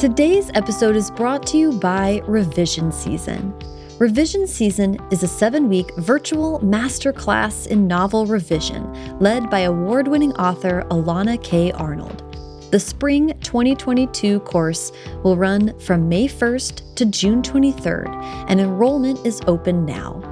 Today's episode is brought to you by Revision Season. Revision Season is a seven week virtual masterclass in novel revision led by award winning author Elana K. Arnold. The Spring 2022 course will run from May 1st to June 23rd, and enrollment is open now.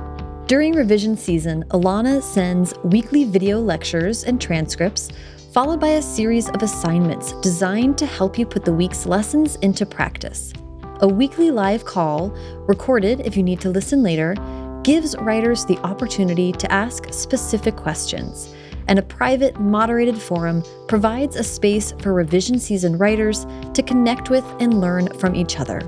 During revision season, Elana sends weekly video lectures and transcripts followed by a series of assignments designed to help you put the week's lessons into practice. A weekly live call, recorded if you need to listen later, gives writers the opportunity to ask specific questions, and a private, moderated forum provides a space for revision season writers to connect with and learn from each other.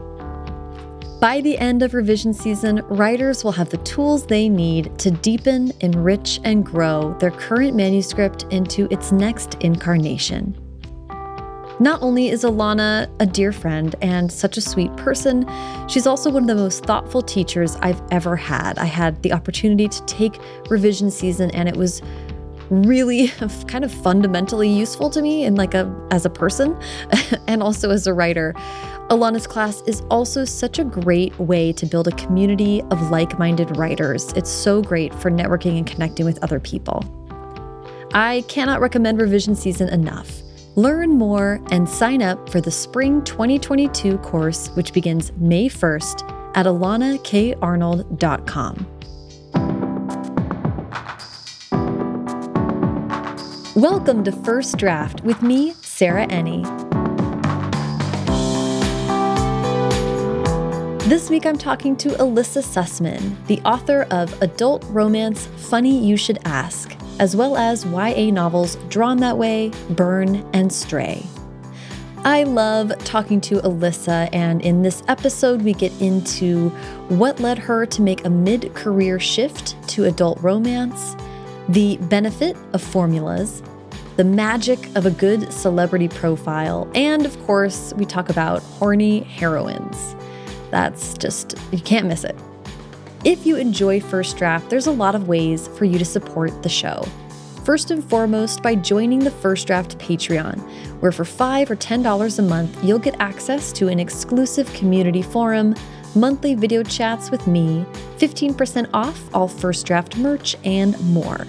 By the end of revision season, writers will have the tools they need to deepen, enrich, and grow their current manuscript into its next incarnation. Not only is Elana a dear friend and such a sweet person, she's also one of the most thoughtful teachers I've ever had. I had the opportunity to take revision season and it was really kind of fundamentally useful to me in like a as a person and also as a writer. Elana's class is also such a great way to build a community of like minded writers. It's so great for networking and connecting with other people. I cannot recommend revision season enough. Learn more and sign up for the Spring 2022 course, which begins May 1st at elanakarnold.com. Welcome to First Draft with me, Sarah Enni. This week I'm talking to Elissa Sussman, the author of adult romance Funny You Should Ask, as well as YA novels Drawn That Way, Burn, and Stray. I love talking to Elissa, and in this episode, we get into what led her to make a mid career shift to adult romance, the benefit of formulas, the magic of a good celebrity profile, and of course, we talk about horny heroines. That's just, you can't miss it. If you enjoy First Draft, there's a lot of ways for you to support the show. First and foremost, by joining the First Draft Patreon, where for 5 or $10 a month, you'll get access to an exclusive community forum, monthly video chats with me, 15% off all First Draft merch, and more.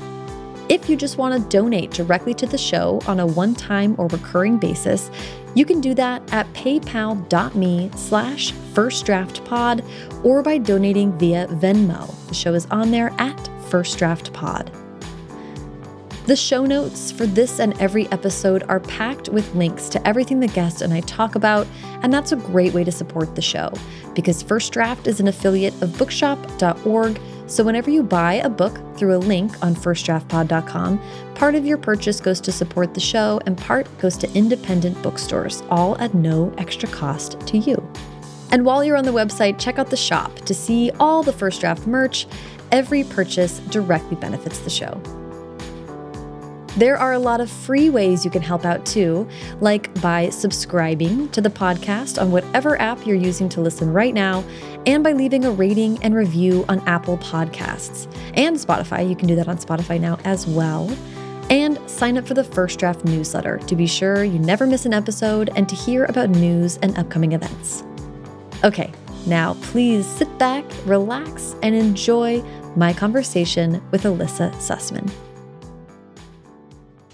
If you just want to donate directly to the show on a one-time or recurring basis, you can do that at paypal.me slash firstdraftpod or by donating via Venmo. The show is on there at firstdraftpod. The show notes for this and every episode are packed with links to everything the guest and I talk about, and that's a great way to support the show because First Draft is an affiliate of bookshop.org so whenever you buy a book through a link on firstdraftpod.com, part of your purchase goes to support the show and part goes to independent bookstores, all at no extra cost to you. And while you're on the website, check out the shop to see all the First Draft merch. Every purchase directly benefits the show. There are a lot of free ways you can help out too, like by subscribing to the podcast on whatever app you're using to listen right now, and by leaving a rating and review on Apple Podcasts and Spotify. You can do that on Spotify now as well. And sign up for the First Draft newsletter to be sure you never miss an episode and to hear about news and upcoming events. Okay, now please sit back, relax, and enjoy my conversation with Elissa Sussman.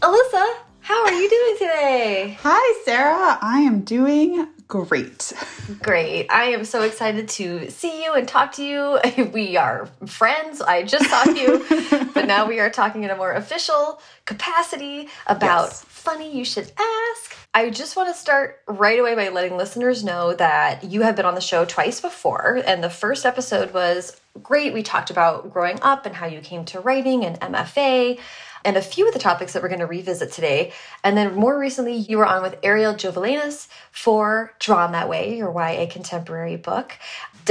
Elissa, how are you doing today? Hi, Sarah. I am doing great. Great. I am so excited to see you and talk to you. We are friends. I just saw you, but now we are talking in a more official capacity about yes. funny you should ask. I just want to start right away by letting listeners know that you have been on the show twice before, and the first episode was great. We talked about growing up and how you came to writing and MFA and a few of the topics that we're going to revisit today. And then more recently, you were on with Arielle Jovellanos for Drawn That Way, your YA contemporary book.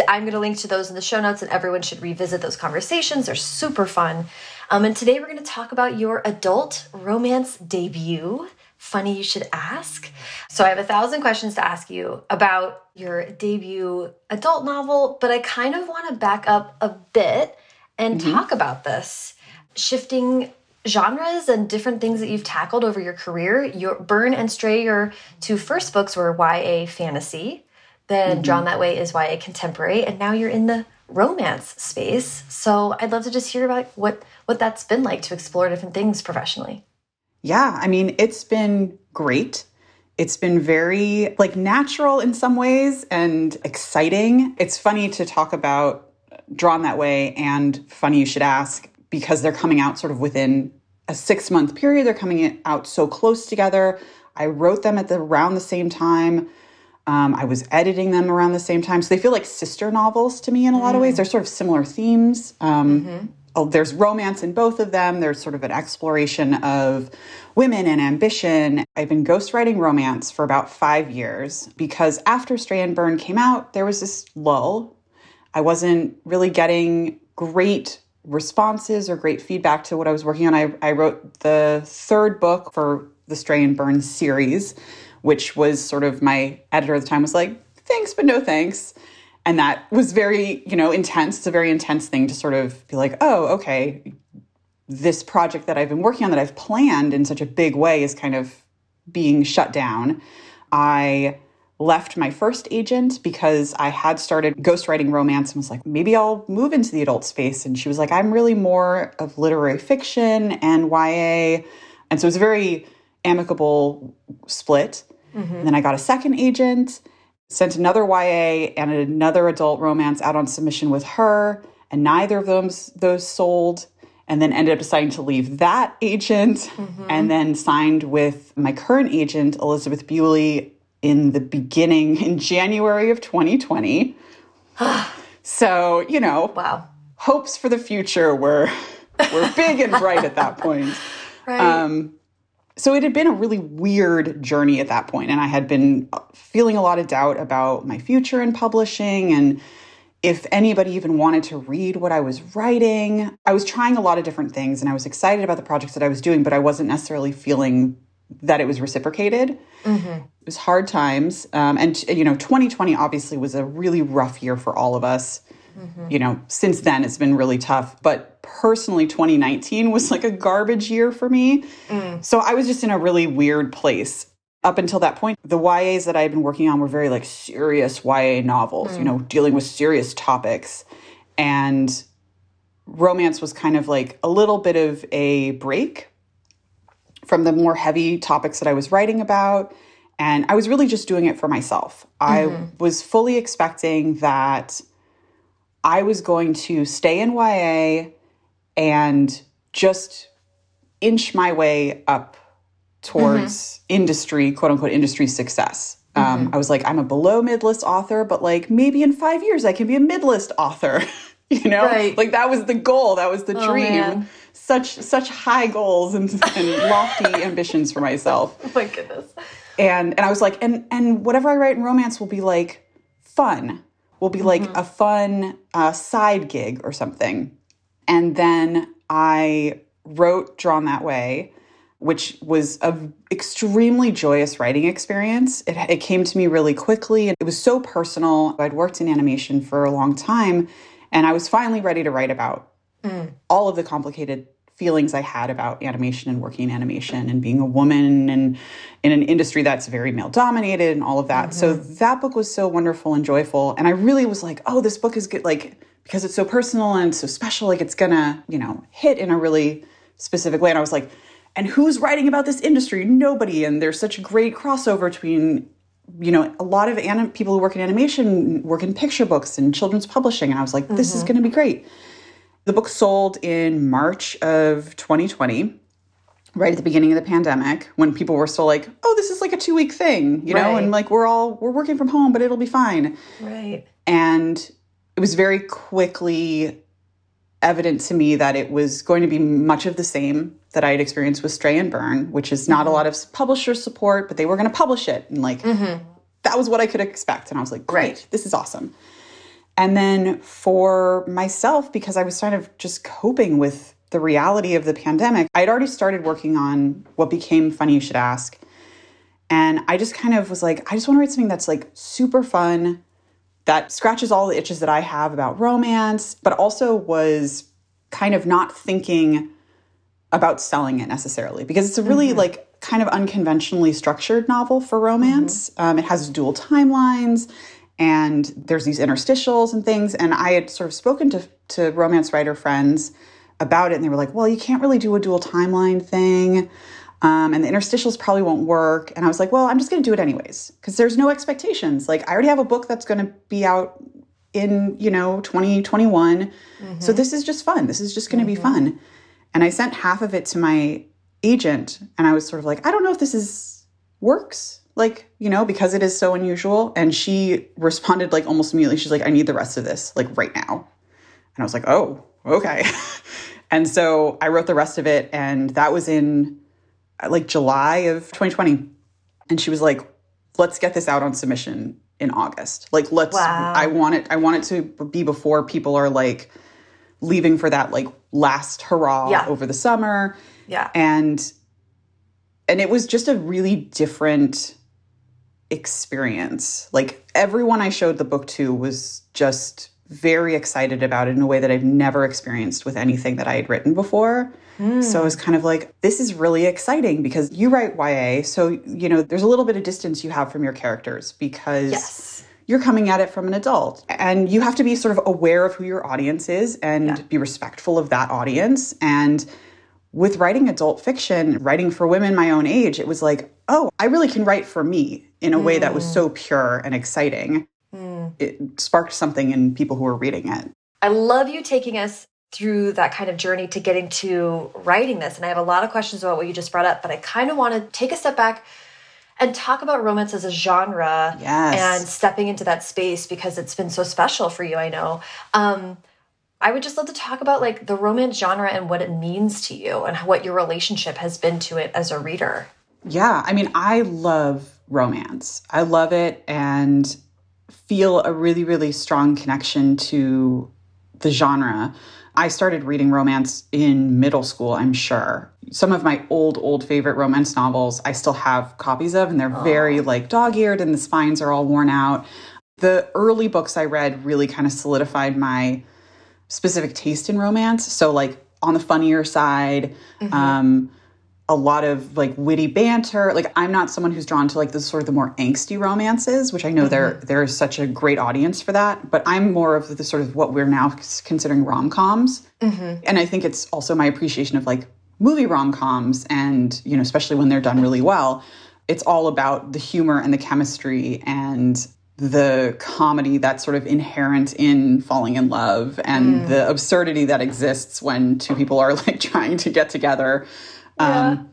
I'm going to link to those in the show notes, and everyone should revisit those conversations. They're super fun. Um, and today we're going to talk about your adult romance debut. Funny you should ask. So I have a thousand questions to ask you about your debut adult novel, but I kind of want to back up a bit and mm -hmm. talk about this shifting genres and different things that you've tackled over your career. Your Burn and Stray, your two first books were YA fantasy. Then mm -hmm. Drawn That Way is YA contemporary, and now you're in the romance space. So I'd love to just hear about what what that's been like to explore different things professionally. Yeah, I mean, it's been great. It's been very like natural in some ways and exciting. It's funny to talk about Drawn That Way and Funny You Should Ask because they're coming out sort of within a 6-month period. They're coming out so close together. I wrote them at the around the same time. Um, I was editing them around the same time. So they feel like sister novels to me in a lot of ways. Mm. They're sort of similar themes. Um, mm -hmm. oh, there's romance in both of them. There's sort of an exploration of women and ambition. I've been ghostwriting romance for about five years because after Stray and Burn came out, there was this lull. I wasn't really getting great responses or great feedback to what I was working on. I, I wrote the third book for the Stray and Burn series which was sort of my editor at the time was like, thanks, but no thanks. And that was very, you know, intense. It's a very intense thing to sort of be like, oh, okay, this project that I've been working on that I've planned in such a big way is kind of being shut down. I left my first agent because I had started ghostwriting romance and was like, maybe I'll move into the adult space. And she was like, I'm really more of literary fiction and YA. And so it was a very amicable split. Mm-hmm. then I got a second agent, sent another YA and another adult romance out on submission with her, and neither of those those sold. And then ended up deciding to leave that agent, mm-hmm. and then signed with my current agent, Elizabeth Bewley, in the beginning in January of 2020. so you know, wow, hopes for the future were were big and bright at that point. Right. Um, so it had been a really weird journey at that point and i had been feeling a lot of doubt about my future in publishing and if anybody even wanted to read what i was writing i was trying a lot of different things and i was excited about the projects that i was doing but i wasn't necessarily feeling that it was reciprocated mm-hmm. it was hard times um, and you know 2020 obviously was a really rough year for all of us Mm-hmm. You know, since then it's been really tough. But personally, 2019 was like a garbage year for me. Mm. So I was just in a really weird place. Up until that point, the YAs that I had been working on were very like serious YA novels, mm. you know, dealing with serious topics. And romance was kind of like a little bit of a break from the more heavy topics that I was writing about. And I was really just doing it for myself. Mm-hmm. I was fully expecting that I was going to stay in YA and just inch my way up towards mm-hmm. industry, quote unquote, industry success. Um, mm-hmm. I was like, I'm a below mid list author, but like maybe in five years I can be a mid list author. you know, right. like that was the goal, that was the oh, dream. Man. Such such high goals and, and lofty ambitions for myself. Oh my goodness. And and I was like, and and whatever I write in romance will be like fun will be like mm-hmm. a fun uh, side gig or something. And then I wrote Drawn That Way, which was an extremely joyous writing experience. It, it came to me really quickly and it was so personal. I'd worked in animation for a long time and I was finally ready to write about mm. all of the complicated feelings I had about animation and working in animation and being a woman and in an industry that's very male dominated and all of that. Mm-hmm. So that book was so wonderful and joyful. And I really was like, oh, this book is good. Like, because it's so personal and so special, like it's gonna, you know, hit in a really specific way. And I was like, and who's writing about this industry? Nobody. And there's such a great crossover between you know, a lot of anim- people who work in animation work in picture books and children's publishing. And I was like, this mm-hmm. is going to be great. The book sold in March of 2020, right at the beginning of the pandemic, when people were still like, "Oh, this is like a two-week thing," you right. know, and like we're all we're working from home, but it'll be fine. Right. And it was very quickly evident to me that it was going to be much of the same that I had experienced with Stray and Burn, which is not mm-hmm. a lot of publisher support, but they were going to publish it, and like mm-hmm. that was what I could expect. And I was like, "Great, right. this is awesome." And then for myself, because I was kind of just coping with the reality of the pandemic, I'd already started working on what became Funny You Should Ask. And I just kind of was like, I just want to write something that's like super fun, that scratches all the itches that I have about romance, but also was kind of not thinking about selling it necessarily because it's a really Mm-hmm. like kind of unconventionally structured novel for romance. Mm-hmm. Um, it has dual timelines and there's these interstitials and things. And I had sort of spoken to to romance writer friends about it, and they were like, "Well, you can't really do a dual timeline thing." Um, and the interstitials probably won't work. And I was like, well, I'm just going to do it anyways because there's no expectations. Like, I already have a book that's going to be out in, you know, 2021. So this is just fun. This is just going to be fun. And I sent half of it to my agent and I was sort of like, I don't know if this is works, like, you know, because it is so unusual. And she responded like almost immediately. She's like, I need the rest of this, like right now. And I was like, oh, okay. and so I wrote the rest of it. And that was in like July of 2020. And she was like, let's get this out on submission in August. Like, let's, Wow. I want it, I want it to be before people are like leaving for that like last hurrah Yeah. over the summer. Yeah. And, and it was just a really different experience. Like everyone I showed the book to was just very excited about it in a way that I've never experienced with anything that I had written before. Hmm. So I was kind of like, this is really exciting because you write YA. So, you know, there's a little bit of distance you have from your characters because Yes. you're coming at it from an adult and you have to be sort of aware of who your audience is and Yeah. be respectful of that audience. And with writing adult fiction, writing for women my own age, it was like, oh, I really can write for me in a way that was so pure and exciting. It sparked something in people who were reading it. I love you taking us through that kind of journey to getting to writing this. And I have a lot of questions about what you just brought up, but I kind of want to take a step back and talk about romance as a genre Yes. and stepping into that space because it's been so special for you, I know. Um, I would just love to talk about like the romance genre and what it means to you and what your relationship has been to it as a reader. Yeah, I mean, I love romance. I love it and feel a really, really strong connection to the genre. I started reading romance in middle school, I'm sure. Some of my old, old favorite romance novels I still have copies of, and they're very like dog eared and the spines are all worn out. The early books I read really kind of solidified my specific taste in romance. So, like, on the funnier side, um, a lot of like witty banter. Like I'm not someone who's drawn to like the sort of the more angsty romances, which I know there mm-hmm. there is such a great audience for that. But I'm more of the sort of what we're now considering rom coms, mm-hmm. and I think it's also my appreciation of like movie rom coms, and you know especially when they're done really well. It's all about the humor and the chemistry and the comedy that's sort of inherent in falling in love and mm. the absurdity that exists when two people are like trying to get together. Um,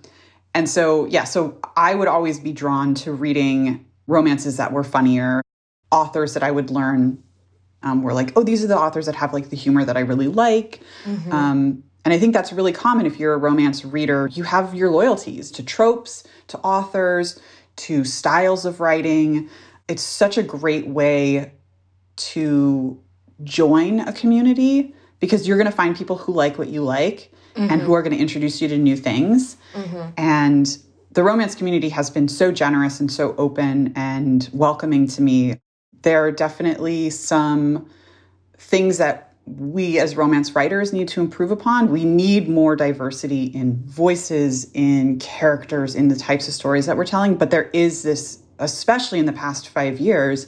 and so, yeah, so I would always be drawn to reading romances that were funnier, authors that I would learn um, were like, oh, these are the authors that have like the humor that I really like. Um, and I think that's really common if you're a romance reader. You have your loyalties to tropes, to authors, to styles of writing. It's such a great way to join a community because you're going to find people who like what you like and who mm-hmm. are going to introduce you to new things. Mm-hmm. And the romance community has been so generous and so open and welcoming to me. There are definitely some things that we as romance writers need to improve upon. We need more diversity in voices, in characters, in the types of stories that we're telling. But there is this, especially in the past five years,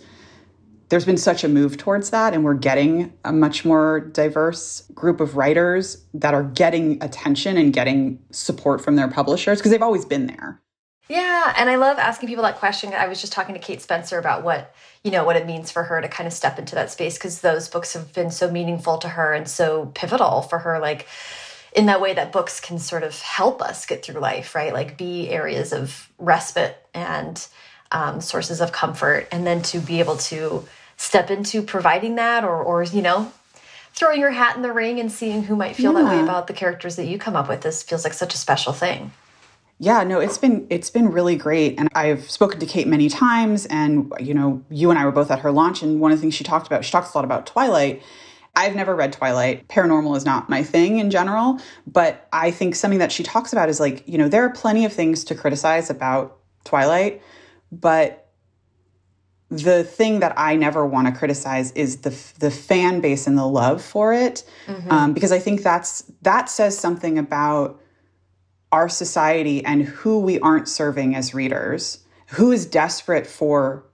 there's been such a move towards that, and we're getting a much more diverse group of writers that are getting attention and getting support from their publishers because they've always been there. Yeah, and I love asking people that question. I was just talking to Kate Spencer about what, you know, what it means for her to kind of step into that space because those books have been so meaningful to her and so pivotal for her like in that way that books can sort of help us get through life, right? Like be areas of respite and um, sources of comfort and then to be able to step into providing that or or you know, throwing your hat in the ring and seeing who might feel that way about the characters that you come up with. This feels like such a special thing. Yeah, no, it's been it's been really great, and I've spoken to Kate many times, and you know, you and I were both at her launch, and one of the things she talked about, she talks a lot about Twilight. I've never read Twilight. Paranormal is not my thing in general, but I think something that she talks about is like, you know, there are plenty of things to criticize about Twilight, but the thing that I never want to criticize is the the fan base and the love for it, um, because I think that's that says something about our society and who we aren't serving as readers, who is desperate for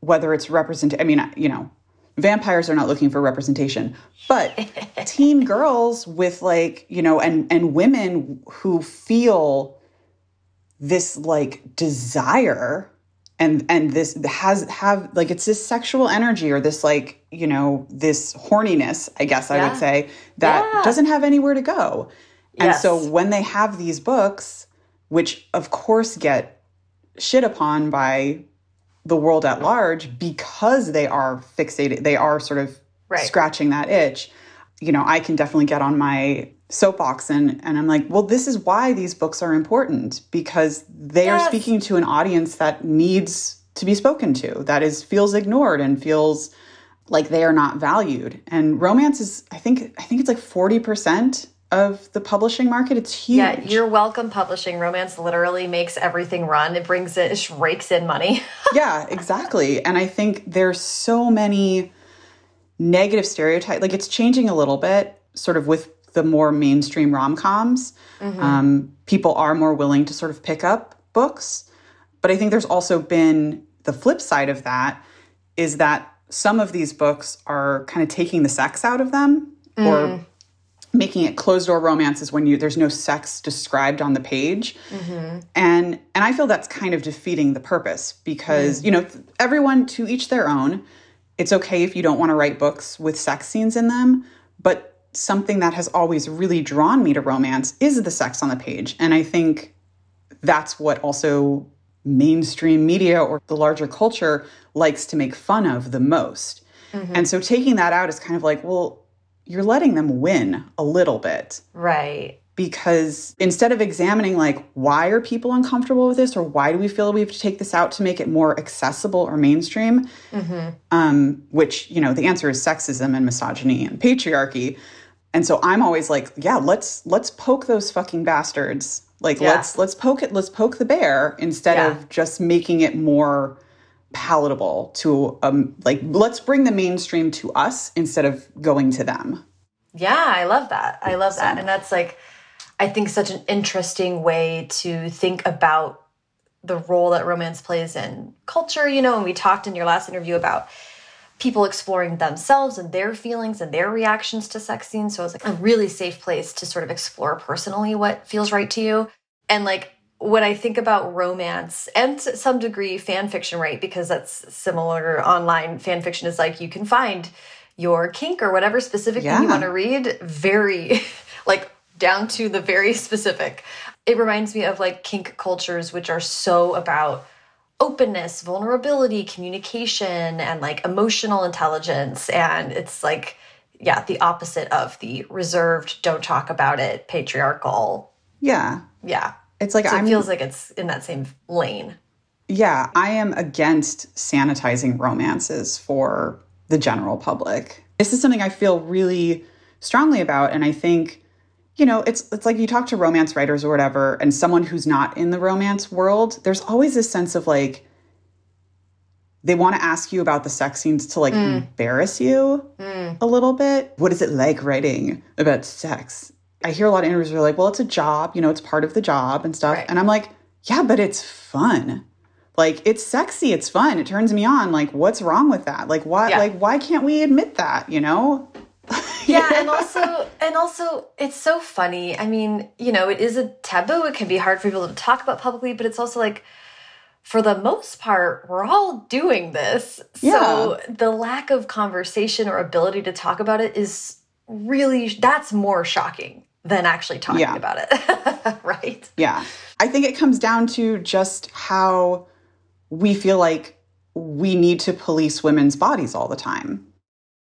whether it's represent I mean, you know, vampires are not looking for representation, but teen girls with like, you know, and and women who feel this like desire and and this has have like it's this sexual energy or this like you know this horniness i guess i would say that yeah. doesn't have anywhere to go and yes. so when they have these books which of course get shit upon by the world at large because they are fixated they are sort of right. scratching that itch you know i can definitely get on my soapbox and and I'm like, well, this is why these books are important because they yes. are speaking to an audience that needs to be spoken to, that is feels ignored and feels like they are not valued. And romance is I think I think it's like 40% of the publishing market. It's huge. Yeah, you're welcome publishing. Romance literally makes everything run. It brings it, it rakes in money. yeah, exactly. And I think there's so many negative stereotype Like it's changing a little bit, sort of with the more mainstream rom coms, mm-hmm. um, people are more willing to sort of pick up books. But I think there's also been the flip side of that is that some of these books are kind of taking the sex out of them mm. or making it closed door romances when you there's no sex described on the page mm-hmm. and and i feel that's kind of defeating the purpose because mm. you know everyone to each their own it's okay if you don't want to write books with sex scenes in them but something that has always really drawn me to romance is the sex on the page. And I think that's what also mainstream media or the larger culture likes to make fun of the most. Mm-hmm. And so taking that out is kind of like, well, you're letting them win a little bit. Right. Because instead of examining, like, why are people uncomfortable with this or why do we feel we have to take this out to make it more accessible or mainstream, mm-hmm. um, which, you know, the answer is sexism and misogyny and patriarchy. And so I'm always like, yeah, let's let's poke those fucking bastards. Like yeah. let's let's poke it, let's poke the bear instead yeah. of just making it more palatable to um like let's bring the mainstream to us instead of going to them. Yeah, I love that. I love that. And that's like I think such an interesting way to think about the role that romance plays in culture, you know, and we talked in your last interview about people exploring themselves and their feelings and their reactions to sex scenes. So it's like a really safe place to sort of explore personally what feels right to you. And like when I think about romance and to some degree fan fiction, right? Because that's similar online fan fiction is like you can find your kink or whatever specific yeah. thing you want to read very like down to the very specific. It reminds me of like kink cultures, which are so about openness, vulnerability, communication, and like emotional intelligence. And it's like, yeah, the opposite of the reserved, don't talk about it, patriarchal. Yeah. Yeah. It's like so it feels like it's in that same lane. Yeah, I am against sanitizing romances for the general public. This is something I feel really strongly about. And I think you know, it's it's like you talk to romance writers or whatever, and someone who's not in the romance world, there's always this sense of like they want to ask you about the sex scenes to like mm. embarrass you mm. a little bit. What is it like writing about sex? I hear a lot of interviews where are like, well, it's a job, you know, it's part of the job and stuff. Right. And I'm like, yeah, but it's fun. Like it's sexy, it's fun, it turns me on. Like, what's wrong with that? Like why yeah. like why can't we admit that, you know? Yeah and also and also it's so funny. I mean you know it is a taboo. It can be hard for people to talk about publicly but it's also like for the most part we're all doing this. Yeah. so the lack of conversation or ability to talk about it is really that's more shocking than actually talking yeah. about it. Right? Yeah. I think it comes down to just how we feel like we need to police women's bodies all the time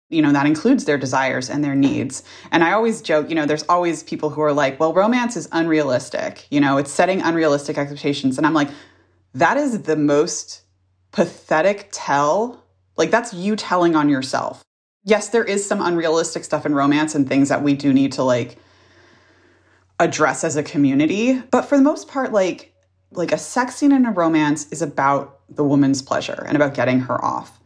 you know that includes their desires and their needs. And i always joke you know there's always people who are like well romance is unrealistic. You know it's setting unrealistic expectations. And i'm like that is the most pathetic tell. Like that's you telling on yourself. Yes there is some unrealistic stuff in romance and things that we do need to like address as a community. But for the most part like like a sex scene in a romance is about the woman's pleasure and about getting her off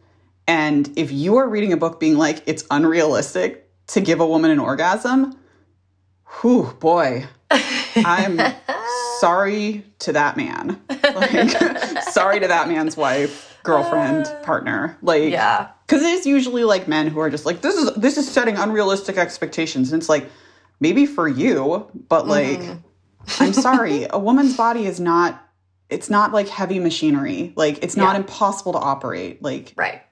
and if you are reading a book being like, it's unrealistic to give a woman an orgasm, whew, boy, I'm sorry to that man. Like, sorry to that man's wife, girlfriend, uh, partner. Like, Yeah. because it is usually like men who are just like, this is this is setting unrealistic expectations, and it's like maybe for you, but mm-hmm. like, I'm sorry, a woman's body is not. It's not like heavy machinery. Like it's not Yeah. impossible to operate. Like Right.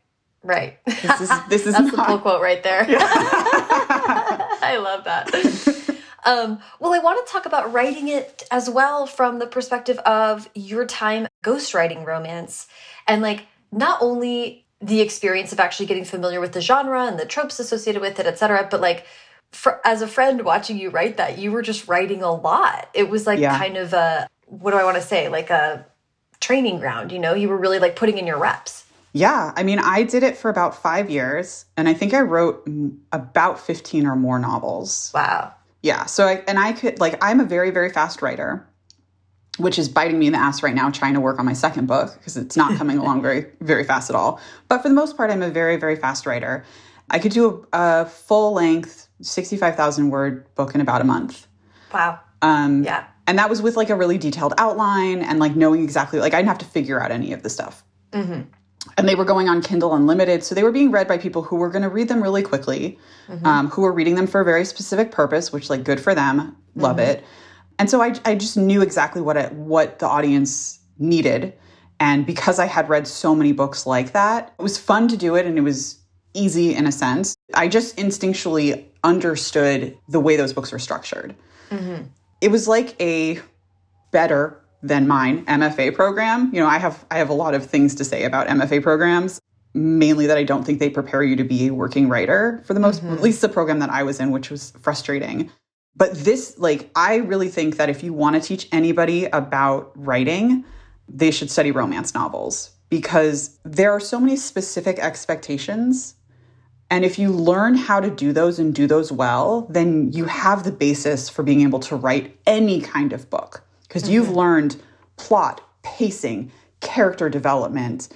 Right. this is this is That's the pull quote right there. I love that. Um, well, I want to talk about writing it as well from the perspective of your time ghostwriting romance and like not only the experience of actually getting familiar with the genre and the tropes associated with it, etc., but like for, as a friend watching you write that, you were just writing a lot. It was like Yeah. kind of a what do I want to say? Like a training ground, you know? You were really like putting in your reps. Yeah, I mean, I did it for about five years, and I think I wrote mm, about fifteen or more novels. Wow. Yeah. So I and I could like I'm a very very fast writer, which is biting me in the ass right now trying to work on my second book because it's not coming along very very fast at all. But for the most part, I'm a very very fast writer. I could do a, a full length sixty five thousand word book in about a month. Wow. Um, Yeah. and that was with like a really detailed outline and like knowing exactly like I didn't have to figure out any of the stuff. And they were going on Kindle Unlimited, so they were being read by people who were going to read them really quickly, mm-hmm. um, who were reading them for a very specific purpose, which like good for them, love mm-hmm. it. And so I, I just knew exactly what it, what the audience needed, and because I had read so many books like that, it was fun to do it, and it was easy in a sense. I just instinctually understood the way those books were structured. Mm-hmm. It was like a better than mine MFA program. You know, I have I have a lot of things to say about MFA programs, mainly that I don't think they prepare you to be a working writer for the most mm-hmm. at least the program that I was in, which was frustrating. But this like I really think that if you want to teach anybody about writing, they should study romance novels because there are so many specific expectations and if you learn how to do those and do those well, then you have the basis for being able to write any kind of book because you've mm-hmm. learned plot, pacing, character development,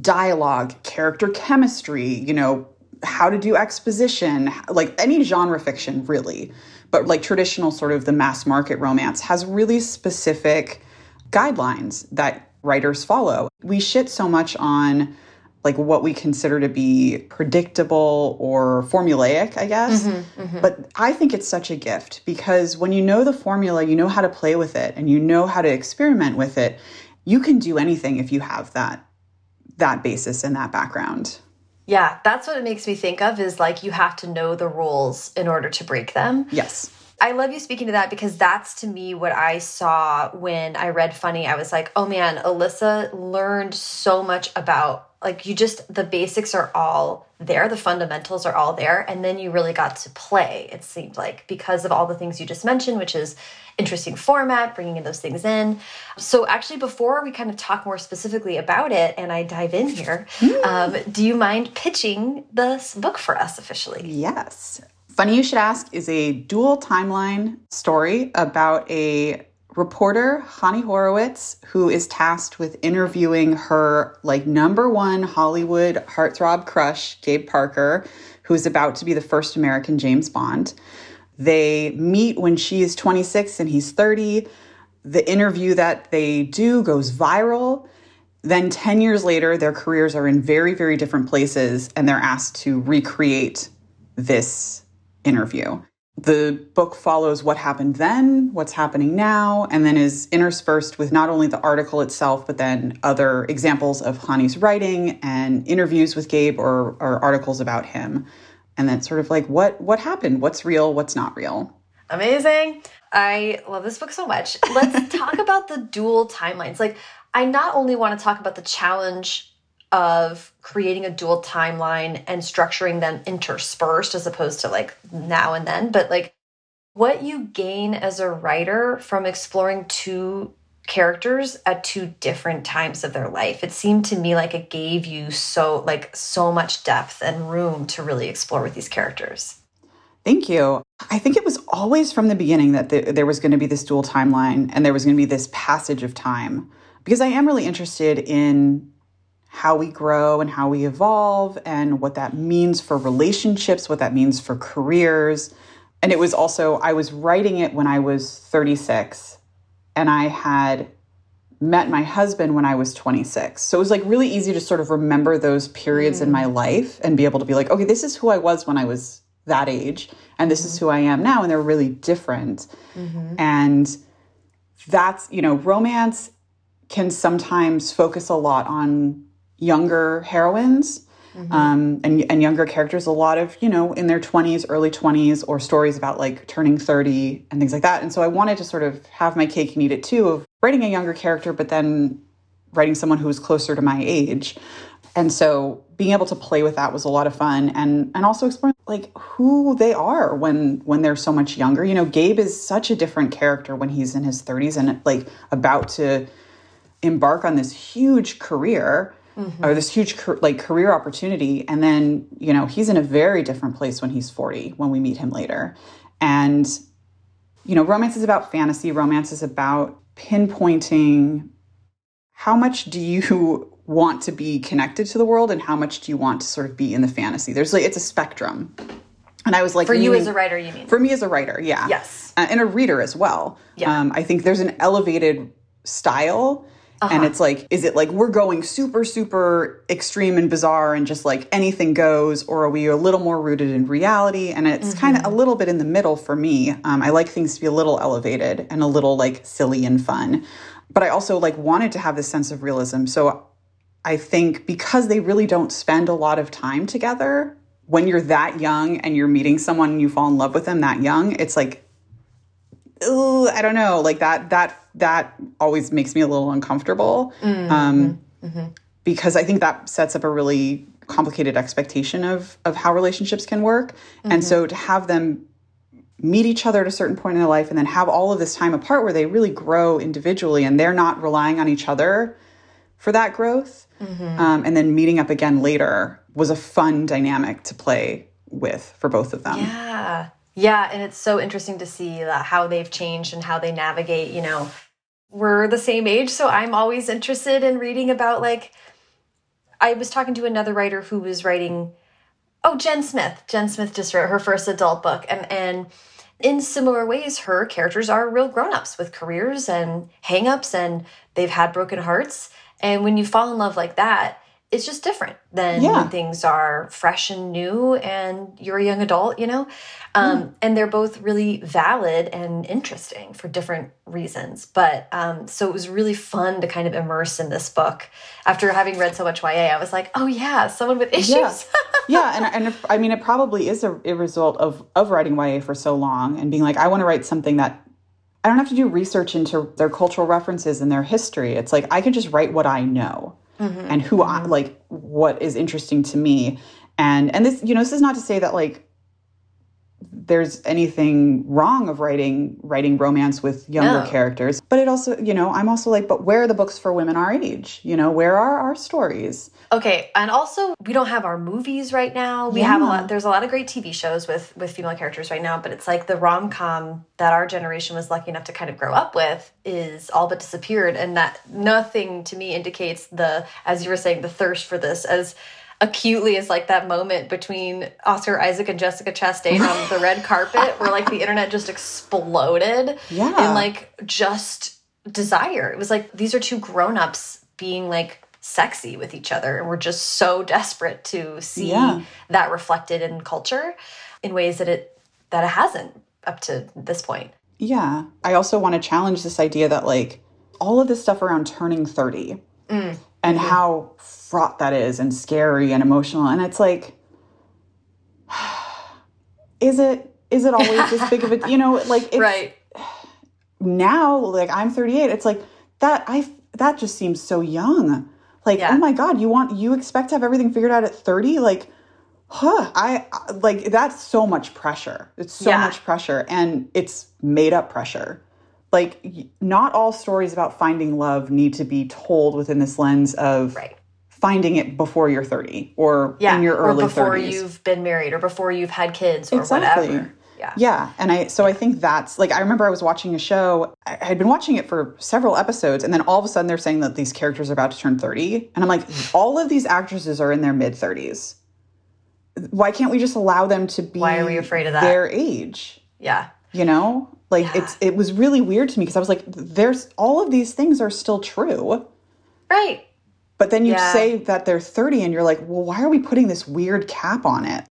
dialogue, character chemistry, you know, how to do exposition, like any genre fiction, really. But like traditional, sort of the mass market romance has really specific guidelines that writers follow. We shit so much on like what we consider to be predictable or formulaic, I guess. Mm-hmm, mm-hmm. But I think it's such a gift because when you know the formula, you know how to play with it and you know how to experiment with it, you can do anything if you have that that basis and that background. Yeah, that's what it makes me think of is like you have to know the rules in order to break them. Yes. I love you speaking to that because that's to me what I saw when I read Funny. I was like, oh man, Elissa learned so much about like you just the basics are all there, the fundamentals are all there, and then you really got to play. It seemed like because of all the things you just mentioned, which is interesting format, bringing in those things in. So actually, before we kind of talk more specifically about it, and I dive in here, um, do you mind pitching this book for us officially? Yes. Funny You Should Ask is a dual timeline story about a reporter, Chani Horowitz, who is tasked with interviewing her like number one Hollywood heartthrob crush, Gabe Parker, who is about to be the first American James Bond. They meet when she is 26 and he's 30. The interview that they do goes viral. Then 10 years later, their careers are in very, very different places, and they're asked to recreate this interview. The book follows what happened then, what's happening now, and then is interspersed with not only the article itself, but then other examples of Chani's writing and interviews with Gabe or, or articles about him. And then sort of like what what happened, what's real, what's not real. Amazing. I love this book so much. Let's talk about the dual timelines. Like, I not only want to talk about the challenge of creating a dual timeline and structuring them interspersed as opposed to like now and then, but like what you gain as a writer from exploring two characters at two different times of their life. It seemed to me like it gave you so like so much depth and room to really explore with these characters. Thank you. I think it was always from the beginning that the, there was going to be this dual timeline and there was going to be this passage of time because I am really interested in how we grow and how we evolve and what that means for relationships, what that means for careers. And it was also, I was writing it when I was 36 and I had met my husband when I was 26. So it was like really easy to sort of remember those periods mm. in my life and be able to be like, okay, this is who I was when I was that age, and this mm -hmm. is who I am now, and they're really different. Mm -hmm. And that's, you know, romance can sometimes focus a lot on younger heroines Mm -hmm. um, and, and younger characters, a lot of, you know, in their 20s, early 20s, or stories about like turning 30 and things like that. And so I wanted to sort of have my cake and eat it too of writing a younger character, but then writing someone who was closer to my age. And so being able to play with that was a lot of fun and and also exploring like who they are when when they're so much younger. You know, Gabe is such a different character when he's in his 30s and like about to embark on this huge career mm-hmm. or this huge like career opportunity and then you know he's in a very different place when he's 40 when we meet him later and you know romance is about fantasy romance is about pinpointing how much do you want to be connected to the world and how much do you want to sort of be in the fantasy there's like it's a spectrum and I was like, for you as a writer, you mean? For me as a writer, yeah. Yes. Uh, and a reader as well. Yeah. Um, I think there's an elevated style uh-huh. And it's like, is it like we're going super, super extreme and bizarre and just like anything goes, or are we a little more rooted in reality? And it's mm-hmm. kind of a little bit in the middle for me. Um, I like things to be a little elevated and a little like silly and fun. But I also like wanted to have this sense of realism. So I think because they really don't spend a lot of time together, when you're that young and you're meeting someone and you fall in love with them that young, it's like Ooh, I don't know, like that that that always makes me a little uncomfortable. Mm-hmm. Um, mm-hmm. Because I think that sets up a really complicated expectation of of how relationships can work. Mm-hmm. And so to have them meet each other at a certain point in their life and then have all of this time apart where they really grow individually and they're not relying on each other for that growth mm-hmm. um, and then meeting up again later was a fun dynamic to play with for both of them yeah yeah, and it's so interesting to see how they've changed and how they navigate, you know. We're the same age, so I'm always interested in reading about like I was talking to another writer who was writing oh, Jen Smith. Jen Smith just wrote her first adult book and and in similar ways her characters are real grown-ups with careers and hangups and they've had broken hearts and when you fall in love like that it's just different than yeah. when things are fresh and new and you're a young adult, you know? Um, mm. And they're both really valid and interesting for different reasons. But um, so it was really fun to kind of immerse in this book. After having read so much YA, I was like, oh, yeah, someone with issues. Yeah, yeah. and, and if, I mean, it probably is a, a result of, of writing YA for so long and being like, I want to write something that I don't have to do research into their cultural references and their history. It's like I can just write what I know mm-hmm. and who I mm-hmm. like what is interesting to me. And and this, you know, this is not to say that like there's anything wrong of writing writing romance with younger no. characters. But it also you know i'm also like but where are the books for women our age? You know where are our stories? Okay and also we don't have our movies right now. We yeah. have a lot there's a lot of great tv shows with with female characters right now but it's like the rom-com that our generation was lucky enough to kind of grow up with is all but disappeared. And that nothing to me indicates the as you were saying the thirst for this as acutely is like that moment between Oscar Isaac and Jessica Chastain on the red carpet where like the internet just exploded yeah. in like just desire. It was like these are two grown-ups being like sexy with each other and we're just so desperate to see yeah. that reflected in culture in ways that it that it hasn't up to this point. Yeah. I also want to challenge this idea that like all of this stuff around turning 30 mm and mm -hmm. how fraught that is and scary and emotional and it's like is it is it always this big of a you know like it's, right now like i'm 38 it's like that i that just seems so young like yeah. oh my god you want you expect to have everything figured out at 30 like huh i like that's so much pressure it's so yeah. much pressure and it's made up pressure like not all stories about finding love need to be told within this lens of right. finding it before you're 30 or yeah, in your early or before 30s. you've been married or before you've had kids or exactly. whatever. Yeah. Yeah. And I, so I think that's like, I remember I was watching a show, I had been watching it for several episodes, and then all of a sudden they're saying that these characters are about to turn 30. And I'm like, mm. all of these actresses are in their mid 30s. Why can't we just allow them to be Why are we afraid of that? their age? Yeah. You know? Like yeah. it's it was really weird to me because I was like, there's all of these things are still true. Right. But then you yeah. say that they're 30 and you're like, well, why are we putting this weird cap on it?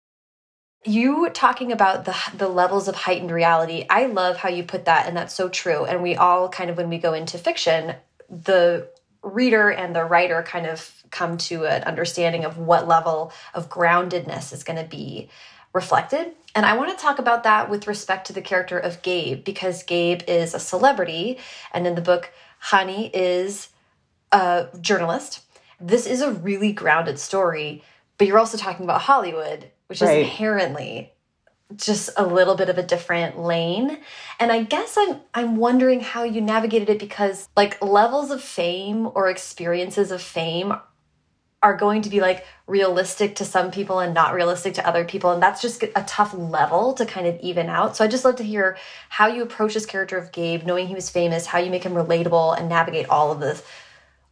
You talking about the the levels of heightened reality. I love how you put that and that's so true. And we all kind of when we go into fiction, the reader and the writer kind of come to an understanding of what level of groundedness is going to be reflected. And I want to talk about that with respect to the character of Gabe because Gabe is a celebrity and in the book Chani is a journalist. This is a really grounded story, but you're also talking about Hollywood, which right. is inherently just a little bit of a different lane. And I guess I'm I'm wondering how you navigated it because like levels of fame or experiences of fame are going to be like realistic to some people and not realistic to other people and that's just a tough level to kind of even out so i just love to hear how you approach this character of gabe knowing he was famous how you make him relatable and navigate all of this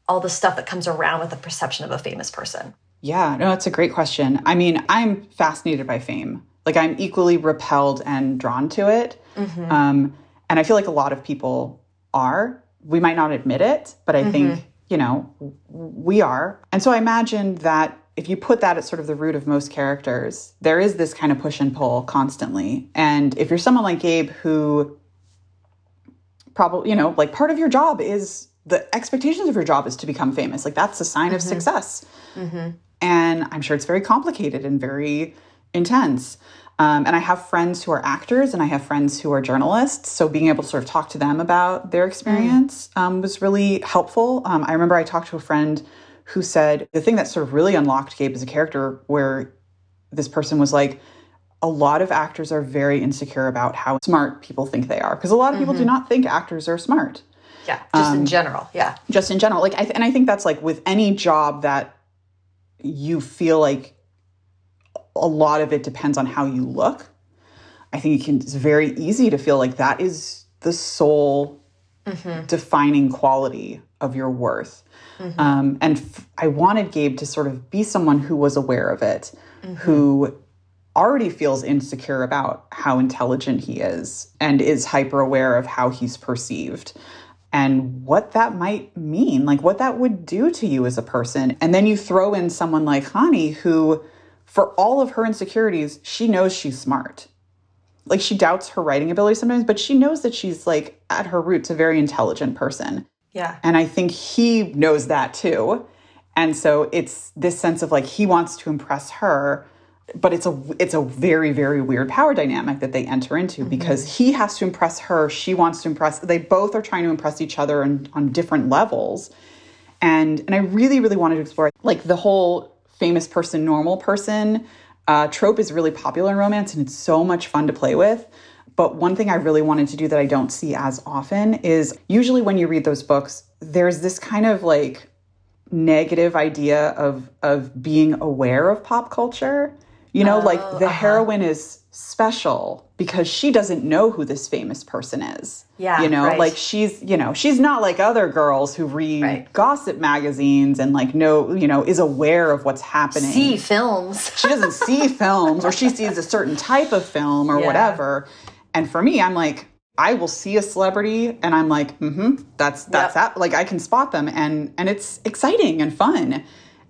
all the stuff that comes around with the perception of a famous person yeah no that's a great question i mean i'm fascinated by fame like I'm equally repelled and drawn to it. Mm-hmm. Um, and I feel like a lot of people are. We might not admit it, but I mm-hmm. think, you know, we are. And so I imagine that if you put that at sort of the root of most characters, there is this kind of push and pull constantly. And if you're someone like Gabe who probably, you know, like part of your job is the expectations of your job is to become famous. Like that's a sign mm-hmm. of success. Mm-hmm. And I'm sure it's very complicated and very intense. Um, and I have friends who are actors and I have friends who are journalists. So being able to sort of talk to them about their experience mm. um, was really helpful. Um, I remember I talked to a friend who said the thing that sort of really unlocked Gabe as a character, where this person was like, a lot of actors are very insecure about how smart people think they are because a lot of people mm -hmm. do mm-hmm. not think actors are smart. Yeah, just in um, general. Yeah, just in general. Like, I and I think that's like with any job that you feel like a lot of it depends on how you look. I think it can, it's very easy to feel like that is the sole mm-hmm. defining quality of your worth. Mm-hmm. Um, and f- I wanted Gabe to sort of be someone who was aware of it, mm-hmm. who already feels insecure about how intelligent he is and is hyper aware of how he's perceived and what that might mean, like what that would do to you as a person. And then you throw in someone like Chani who for all of her insecurities, she knows she's smart. Like she doubts her writing ability sometimes, but she knows that she's like at her roots a very intelligent person. Yeah. And I think he knows that too. And so it's this sense of like he wants to impress her, but it's a it's a very very weird power dynamic that they enter into mm-hmm. because he has to impress her, she wants to impress. They both are trying to impress each other on, on different levels. And and I really really wanted to explore like the whole famous person, normal person uh, trope is really popular in romance and it's so much fun to play with. But one thing I really wanted to do that I don't see as often is usually when you read those books, there's this kind of like negative idea of of being aware of pop culture. You know, oh, like the uh -huh. heroine is special because she doesn't know who this famous person is. Yeah. You know, right. like she's, you know, she's not like other girls who read right. gossip magazines and like know, you know, is aware of what's happening. See films. she doesn't see films or she sees a certain type of film or yeah. whatever. And for me, I'm like, I will see a celebrity and I'm like, mm-hmm, that's that's yep. that. Like I can spot them and and it's exciting and fun.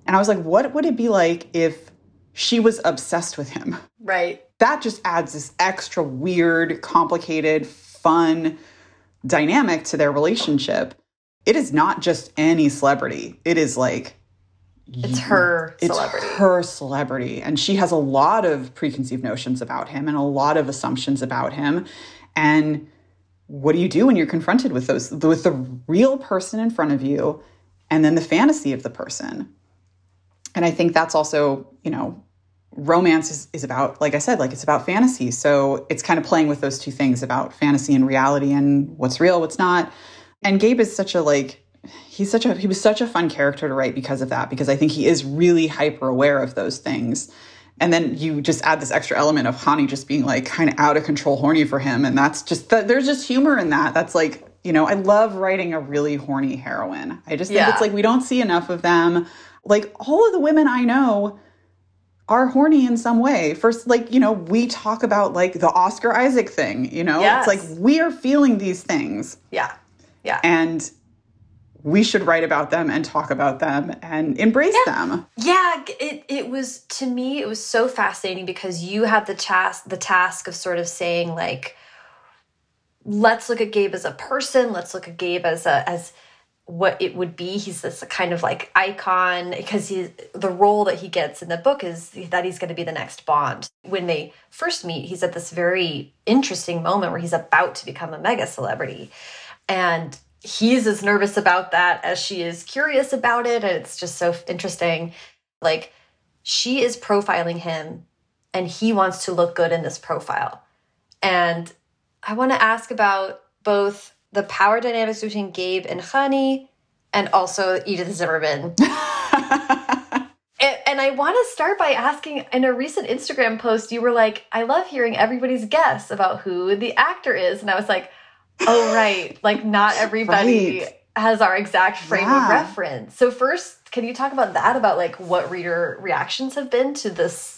And I was like, what would it be like if she was obsessed with him? Right. That just adds this extra weird, complicated, fun dynamic to their relationship. It is not just any celebrity. It is like it's her celebrity. Her celebrity. And she has a lot of preconceived notions about him and a lot of assumptions about him. And what do you do when you're confronted with those with the real person in front of you and then the fantasy of the person? And I think that's also, you know, romance is, is about like i said like it's about fantasy. So it's kind of playing with those two things about fantasy and reality and what's real what's not. And gabe is such a like he's such a he was such a fun character to write because of that because i think he is really hyper aware of those things. And then you just add this extra element of Chani just being like kind of out of control horny for him. And that's just that there's just humor in that. That's like you know i love writing a really horny heroine. I just think yeah. it's like we don't see enough of them. Like all of the women i know are horny in some way. First, like, you know, we talk about like the Oscar Isaac thing, you know? Yes. It's like we are feeling these things. Yeah. Yeah. And we should write about them and talk about them and embrace yeah. them. Yeah, it it was to me it was so fascinating because you had the task the task of sort of saying like let's look at Gabe as a person, let's look at Gabe as a as what it would be. He's this kind of like icon because he's the role that he gets in the book is that he's going to be the next Bond. When they first meet, he's at this very interesting moment where he's about to become a mega celebrity. And he's as nervous about that as she is curious about it. And it's just so interesting. Like she is profiling him and he wants to look good in this profile. And I want to ask about both the power dynamics between Gabe and Chani, and also Edith Zimmerman. and, and I want to start by asking in a recent Instagram post, you were like, I love hearing everybody's guess about who the actor is. And I was like, oh, right. Like, not everybody right. has our exact frame yeah. of reference. So, first, can you talk about that? About like what reader reactions have been to this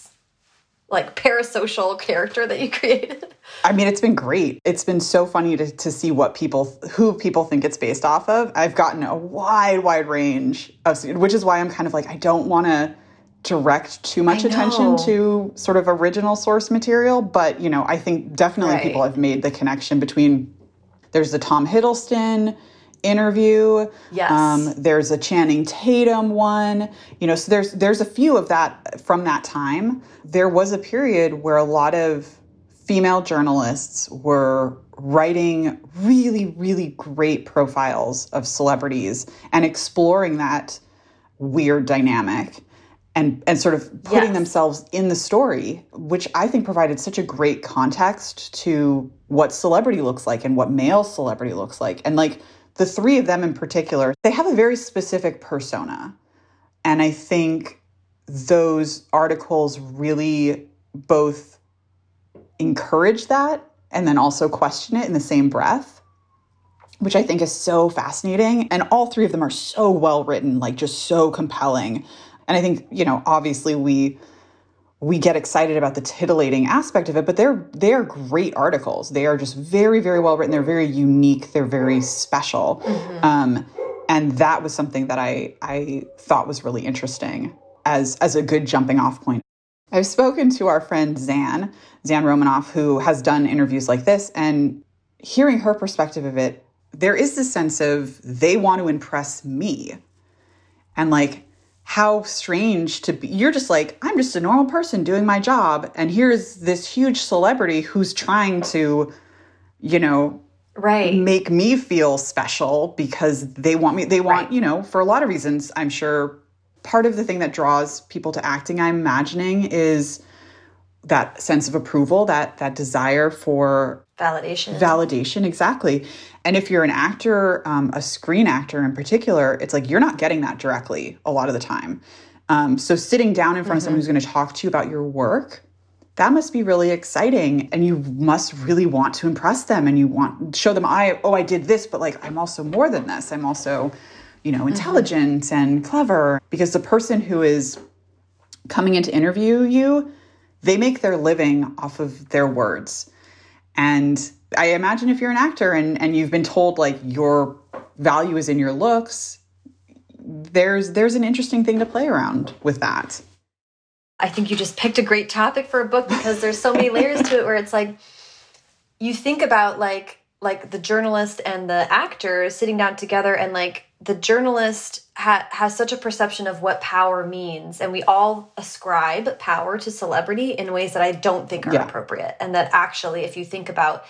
like parasocial character that you created? I mean, it's been great. It's been so funny to, to see what people, who people think it's based off of. I've gotten a wide, wide range of, which is why I'm kind of like, I don't want to direct too much attention to sort of original source material. But, you know, I think definitely right. people have made the connection between there's the Tom Hiddleston interview. Yes. Um, there's a Channing Tatum one. You know, so there's there's a few of that from that time. There was a period where a lot of female journalists were writing really, really great profiles of celebrities and exploring that weird dynamic and and sort of putting yes. themselves in the story, which I think provided such a great context to what celebrity looks like and what male celebrity looks like. And like the three of them in particular, they have a very specific persona. And I think those articles really both encourage that and then also question it in the same breath, which I think is so fascinating. And all three of them are so well written, like just so compelling. And I think, you know, obviously we we get excited about the titillating aspect of it, but they're they're great articles. They are just very very well written. They're very unique. They're very special, mm-hmm. um, and that was something that I I thought was really interesting as as a good jumping off point. I've spoken to our friend Zan Zan Romanoff, who has done interviews like this, and hearing her perspective of it, there is this sense of they want to impress me, and like how strange to be. You're just like, I'm just a normal person doing my job. And here's this huge celebrity who's trying to, you know, right make me feel special because they want me they want right. you know for a lot of reasons i'm sure part of the thing that draws people to acting i'm imagining is that sense of approval that that desire for validation validation exactly and if you're an actor um, a screen actor in particular it's like you're not getting that directly a lot of the time um, so sitting down in front mm-hmm. of someone who's going to talk to you about your work that must be really exciting and you must really want to impress them and you want show them i oh i did this but like i'm also more than this i'm also you know mm-hmm. intelligent mm-hmm. and clever because the person who is coming in to interview you they make their living off of their words. And I imagine if you're an actor and, and you've been told like your value is in your looks, there's there's an interesting thing to play around with that. I think you just picked a great topic for a book because there's so many layers to it where it's like you think about like like the journalist and the actor sitting down together and like the journalist ha has such a perception of what power means and we all ascribe power to celebrity in ways that i don't think are yeah. appropriate and that actually if you think about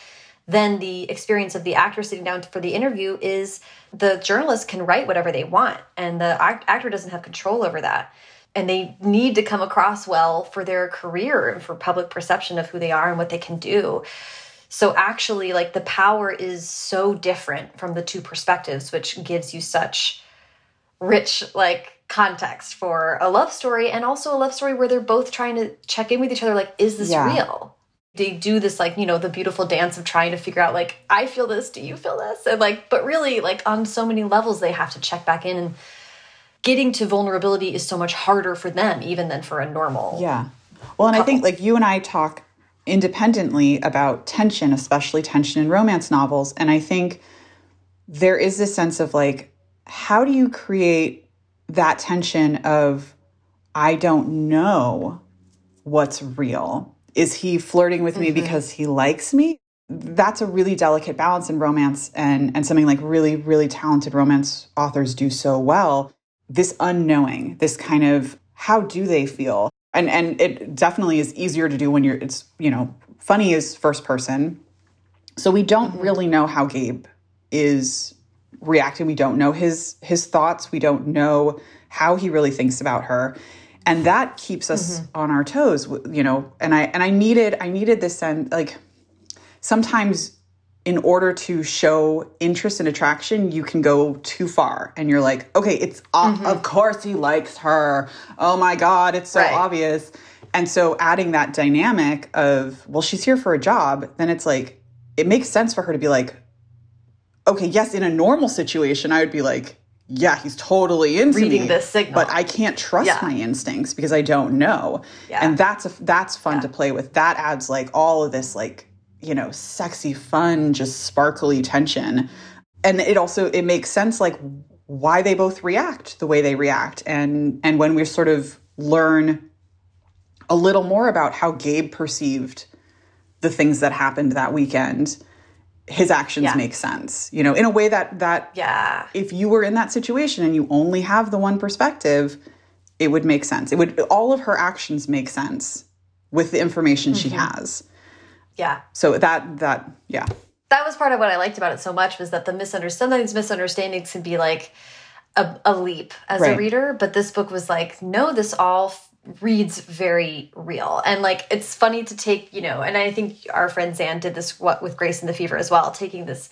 then the experience of the actor sitting down for the interview is the journalist can write whatever they want and the act actor doesn't have control over that. And they need to come across well for their career and for public perception of who they are and what they can do. So actually, like the power is so different from the two perspectives, which gives you such rich like context for a love story and also a love story where they're both trying to check in with each other like is this yeah. real they do this like you know the beautiful dance of trying to figure out like i feel this do you feel this and like but really like on so many levels they have to check back in and getting to vulnerability is so much harder for them even than for a normal. Yeah. Well, and couple. I think like you and I talk independently about tension, especially tension in romance novels. And I think there is this sense of like, how do you create that tension of, I don't know what's real? Is he flirting with me mm -hmm. because he likes me? That's a really delicate balance in romance and, and something like really, really talented romance authors do so well. This unknowing, this kind of how do they feel? and and it definitely is easier to do when you're it's you know funny is first person so we don't mm-hmm. really know how gabe is reacting we don't know his his thoughts we don't know how he really thinks about her and that keeps us mm-hmm. on our toes you know and i and i needed i needed this and like sometimes in order to show interest and attraction, you can go too far. And you're like, okay, it's mm-hmm. of course he likes her. Oh my God, it's so right. obvious. And so adding that dynamic of, well, she's here for a job, then it's like, it makes sense for her to be like, okay, yes, in a normal situation, I would be like, yeah, he's totally into reading me, this signal, but I can't trust yeah. my instincts because I don't know. Yeah. And that's a, that's fun yeah. to play with. That adds like all of this like you know, sexy, fun, just sparkly tension. And it also it makes sense like why they both react the way they react. And and when we sort of learn a little more about how Gabe perceived the things that happened that weekend, his actions yeah. make sense. You know, in a way that that yeah. if you were in that situation and you only have the one perspective, it would make sense. It would all of her actions make sense with the information mm-hmm. she has. Yeah. So that that yeah. That was part of what I liked about it so much was that the misunderstandings misunderstandings can be like a, a leap as right. a reader, but this book was like, no, this all reads very real and like it's funny to take you know and i think our friend zan did this what with grace and the fever as well taking this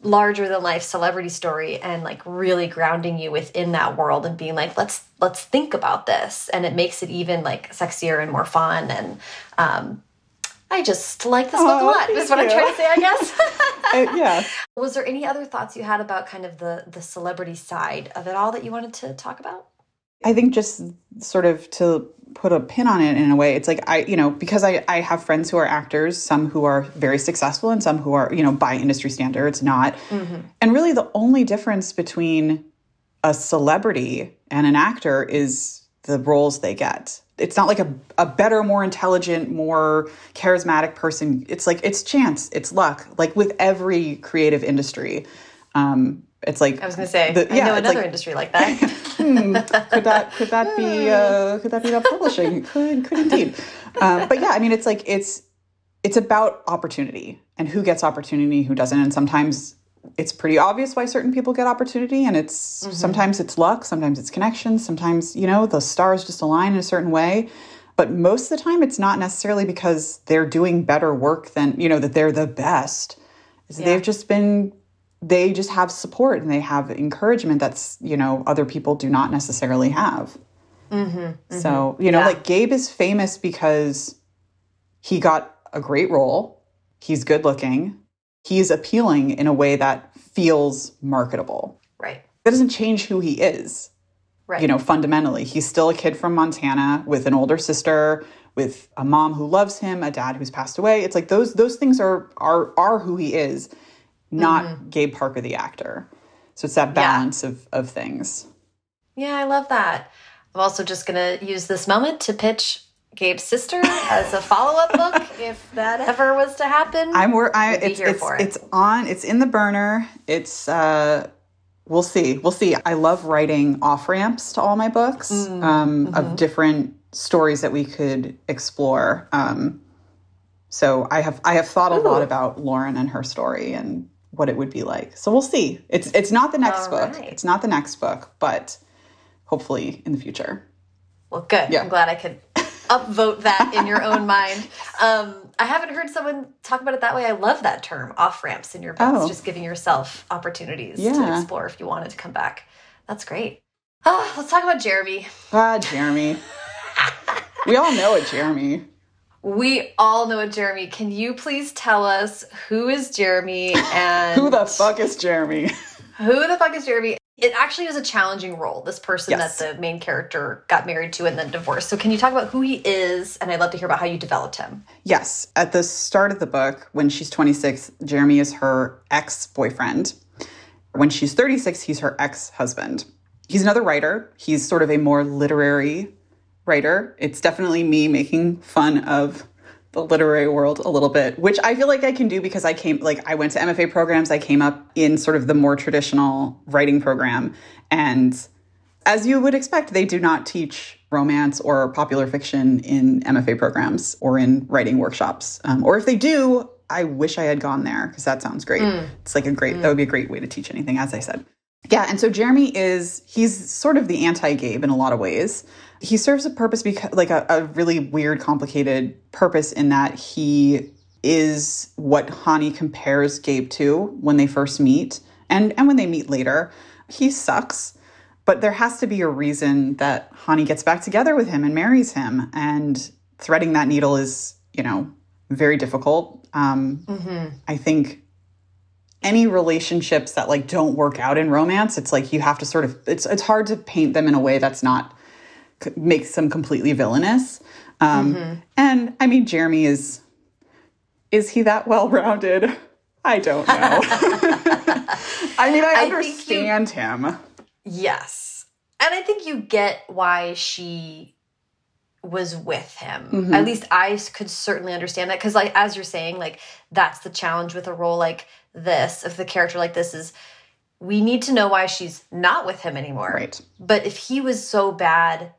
larger than life celebrity story and like really grounding you within that world and being like let's let's think about this and it makes it even like sexier and more fun and um I just like this book oh, a lot. Is what you. I'm trying to say, I guess. uh, yeah. Was there any other thoughts you had about kind of the the celebrity side of it all that you wanted to talk about? I think just sort of to put a pin on it in a way, it's like I, you know, because I, I have friends who are actors, some who are very successful and some who are, you know, by industry standards not. Mm -hmm. And really the only difference between a celebrity and an actor is the roles they get it's not like a, a better more intelligent more charismatic person it's like it's chance it's luck like with every creative industry um it's like I was going to say, the, yeah, I know another like, industry like that. hmm, could that could that be uh, could that be that publishing? Could could indeed. Um, but yeah, I mean, it's like it's it's about opportunity and who gets opportunity, who doesn't, and sometimes it's pretty obvious why certain people get opportunity and it's mm-hmm. sometimes it's luck sometimes it's connections sometimes you know the stars just align in a certain way but most of the time it's not necessarily because they're doing better work than you know that they're the best yeah. they've just been they just have support and they have encouragement that's you know other people do not necessarily have mm-hmm. Mm-hmm. so you know yeah. like gabe is famous because he got a great role he's good looking he's appealing in a way that feels marketable. Right. That doesn't change who he is. Right. You know, fundamentally, he's still a kid from Montana with an older sister, with a mom who loves him, a dad who's passed away. It's like those those things are are are who he is, not mm-hmm. Gabe Parker the actor. So it's that balance yeah. of of things. Yeah, I love that. I'm also just going to use this moment to pitch Gabe's sister as a follow-up book if that ever was to happen. I'm where I it's it's, it. it's on it's in the burner. It's uh we'll see. We'll see. I love writing off ramps to all my books mm, um, mm-hmm. of different stories that we could explore. Um, so I have I have thought a lot about Lauren and her story and what it would be like. So we'll see. It's it's not the next all book. Right. It's not the next book, but hopefully in the future. Well, good. Yeah. I'm glad I could upvote that in your own mind. Um, I haven't heard someone talk about it that way. I love that term, off ramps in your books, oh. just giving yourself opportunities yeah. to explore if you wanted to come back. That's great. Oh, let's talk about Jeremy. Ah, Jeremy. we all know it, Jeremy. We all know Jeremy. Can you please tell us who is Jeremy and who the fuck is Jeremy? who the fuck is Jeremy? It actually was a challenging role, this person Yes. that the main character got married to and then divorced. So, can you talk about who he is? And I'd love to hear about how you developed him. Yes. At the start of the book, when she's 26, Jeremy is her ex boyfriend. When she's 36, he's her ex husband. He's another writer. He's sort of a more literary writer. It's definitely me making fun of the literary world a little bit, which I feel like I can do because I came, like, I went to MFA programs. I came up in sort of the more traditional writing program. And as you would expect, they do not teach romance or popular fiction in MFA programs or in writing workshops. Um, or if they do, I wish I had gone there because that sounds great. It's like a great, that would be a great way to teach anything, as I said. Yeah, and so Jeremy is, he's sort of the anti Gabe in a lot of ways. He serves a purpose because, like, a, a really weird, complicated purpose in that he is what Chani compares Gabe to when they first meet and, and when they meet later. He sucks, but there has to be a reason that Chani gets back together with him and marries him. And threading that needle is, you know, very difficult. Um, I think any relationships that like don't work out in romance, it's like you have to sort of it's it's hard to paint them in a way that's not makes them completely villainous. Um, And I mean, Jeremy is is he that well rounded? I don't know. I mean, I, I think you- understand him. Yes. And I think you get why she was with him. Mm-hmm. At least I could certainly understand that because like as you're saying like that's the challenge with a role like this if the character like this is we need to know why she's not with him anymore. Right. But if he was so bad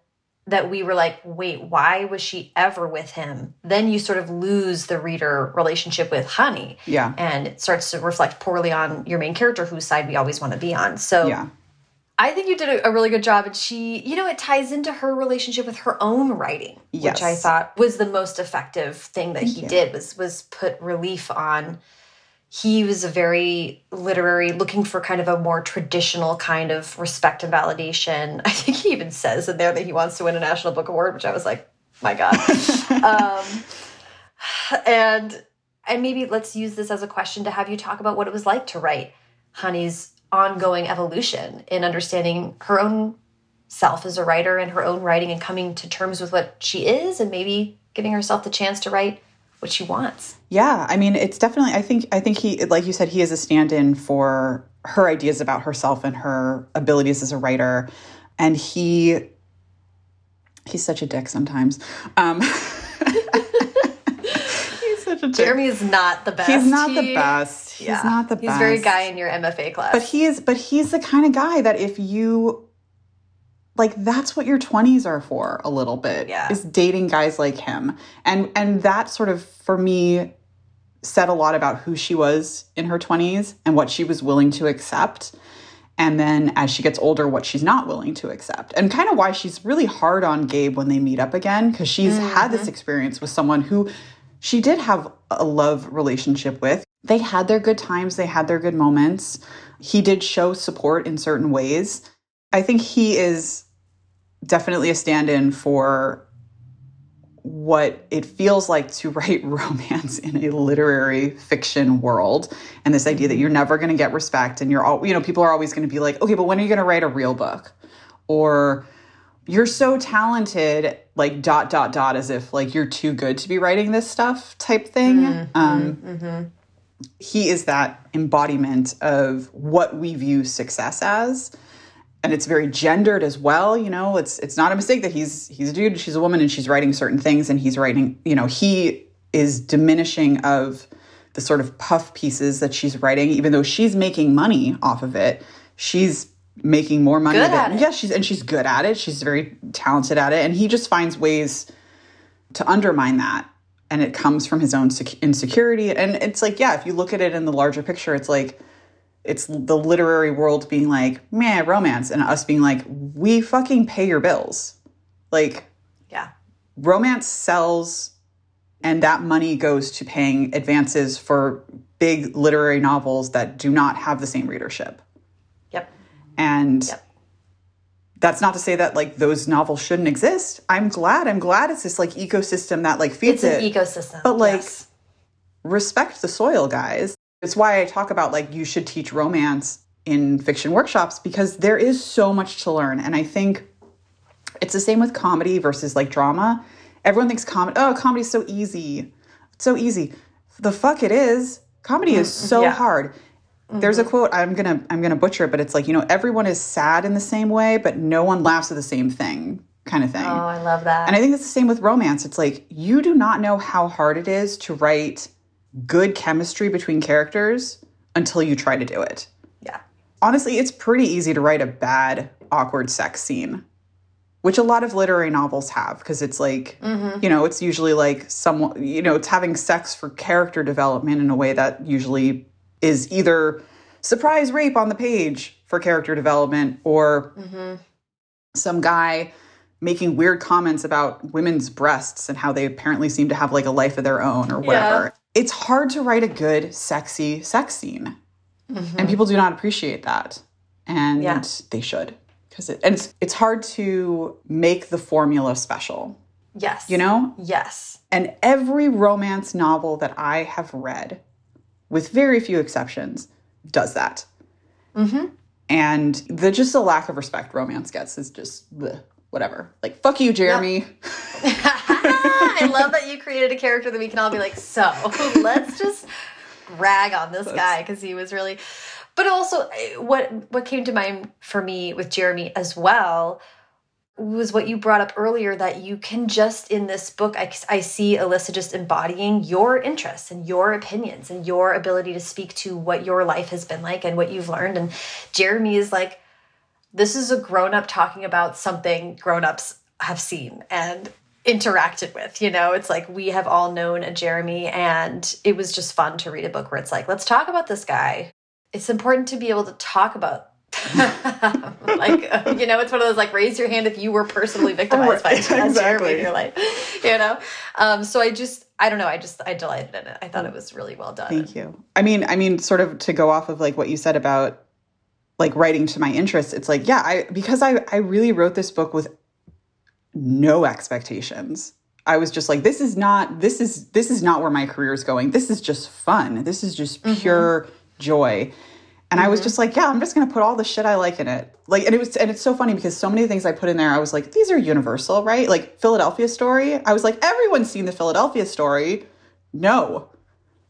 that we were like, wait, why was she ever with him? Then you sort of lose the reader relationship with Chani. Yeah. And it starts to reflect poorly on your main character whose side we always want to be on. So Yeah. I think you did a, a really good job. And she, you know, it ties into her relationship with her own writing, Yes. which I thought was the most effective thing that he you. did was was put relief on. He was a very literary, looking for kind of a more traditional kind of respect and validation. I think he even says in there that he wants to win a National Book Award, which I was like, my God. um, and and maybe let's use this as a question to have you talk about what it was like to write Chani's ongoing evolution in understanding her own self as a writer and her own writing and coming to terms with what she is and maybe giving herself the chance to write what she wants. Yeah, I mean, it's definitely. I think. I think he, like you said, he is a stand-in for her ideas about herself and her abilities as a writer, and he. He's such a dick sometimes. Um, he's such a dick. Jeremy is not the best. He's not the best. He's Yeah. not the He's best. He's very guy in your MFA class. But he is. But he's the kind of guy that if you. Like that's what your 20s are for a little bit. Yeah. Is dating guys like him. And and that sort of for me said a lot about who she was in her 20s and what she was willing to accept. And then as she gets older, what she's not willing to accept. And kind of why she's really hard on Gabe when they meet up again, because she's had this mm-hmm. experience with someone who she did have a love relationship with. They had their good times, they had their good moments. He did show support in certain ways. I think he is definitely a stand in for what it feels like to write romance in a literary fiction world. And this idea that you're never going to get respect and you're all you know people are always going to be like okay but when are you going to write a real book? Or you're so talented like dot dot dot as if like you're too good to be writing this stuff type thing. Um he is that embodiment of what we view success as and it's very gendered as well you know? It's it's not a mistake that he's he's a dude she's a woman and she's writing certain things and he's writing you know he is diminishing of the sort of puff pieces that she's writing. Even though she's making money off of it she's making more money Good than at it. yeah she's and she's good at it. She's very talented at it and he just finds ways to undermine that and it comes from his own sec- insecurity. And it's like yeah if you look at it in the larger picture it's like it's the literary world being like man romance and us being like we fucking pay your bills like yeah. romance sells and that money goes to paying advances for big literary novels that do not have the same readership Yep. and Yep. that's not to say that like those novels shouldn't exist i'm glad i'm glad it's this like ecosystem that like feeds It's an it ecosystem. But, like, yes. respect the soil, guys. It's why I talk about like you should teach romance in fiction workshops because there is so much to learn. And I think it's the same with comedy versus like drama. Everyone thinks comedy, oh, comedy's so easy. It's so easy. The fuck it is. Comedy is mm-hmm. so yeah. hard. There's a mm-hmm. quote I'm gonna I'm gonna butcher it, but it's like you know everyone is sad in the same way, but no one laughs at the same thing, kind of thing. Oh, I love that. And I think it's the same with romance. It's like you do not know how hard it is to write good chemistry between characters until you try to do it. yeah. Honestly, it's pretty easy to write a bad, awkward sex scene, which a lot of literary novels have because it's like, mm-hmm. you know, it's usually like someone, you know, it's having sex for character development in a way that usually is either surprise rape on the page for character development or mm-hmm. some guy making weird comments about women's breasts and how they apparently seem to have like a life of their own or whatever. It's hard to write a good, sexy sex scene. Mm-hmm. And people do not appreciate that. And Yeah. they should. Because it, and it's, it's hard to make the formula special, Yes. you know? Yes. And every romance novel that I have read, with very few exceptions, does that. Mm-hmm. And the just the lack of respect romance gets is just bleh, whatever. Like fuck you, Jeremy. I love that you created a character that we can all be like, so let's just rag on this guy because he was really. But also, eh, what what came to mind for me with Jeremy as well was what you brought up earlier that you can just in this book I, I see Elissa just embodying your interests and your opinions and your ability to speak to what your life has been like and what you've learned and jeremy is like this is a grown-up talking about something grown-ups have seen and interacted with you know? It's like we have all known a jeremy and it was just fun to read a book where it's like let's talk about this guy. It's important to be able to talk about like uh, you know it's one of those like raise your hand if you were personally victimized by Right, Jeremy exactly. in your life you know? Um so i just i don't know i just i delighted in it. I thought it was really well done. Thank you. I mean, I mean, sort of to go off of like what you said about like writing to my interests. It's like, yeah, I because I I really wrote this book with no expectations. I was just like, this is not this is this is not where my career is going. This is just fun. This is just mm-hmm. pure joy. And I was mm-hmm. just like, yeah, I'm just gonna put all the shit I like in it. Like, and it was, and it's so funny because so many things I put in there, I was like, these are universal, right? Like Philadelphia Story. I was like, everyone's seen the Philadelphia Story. No,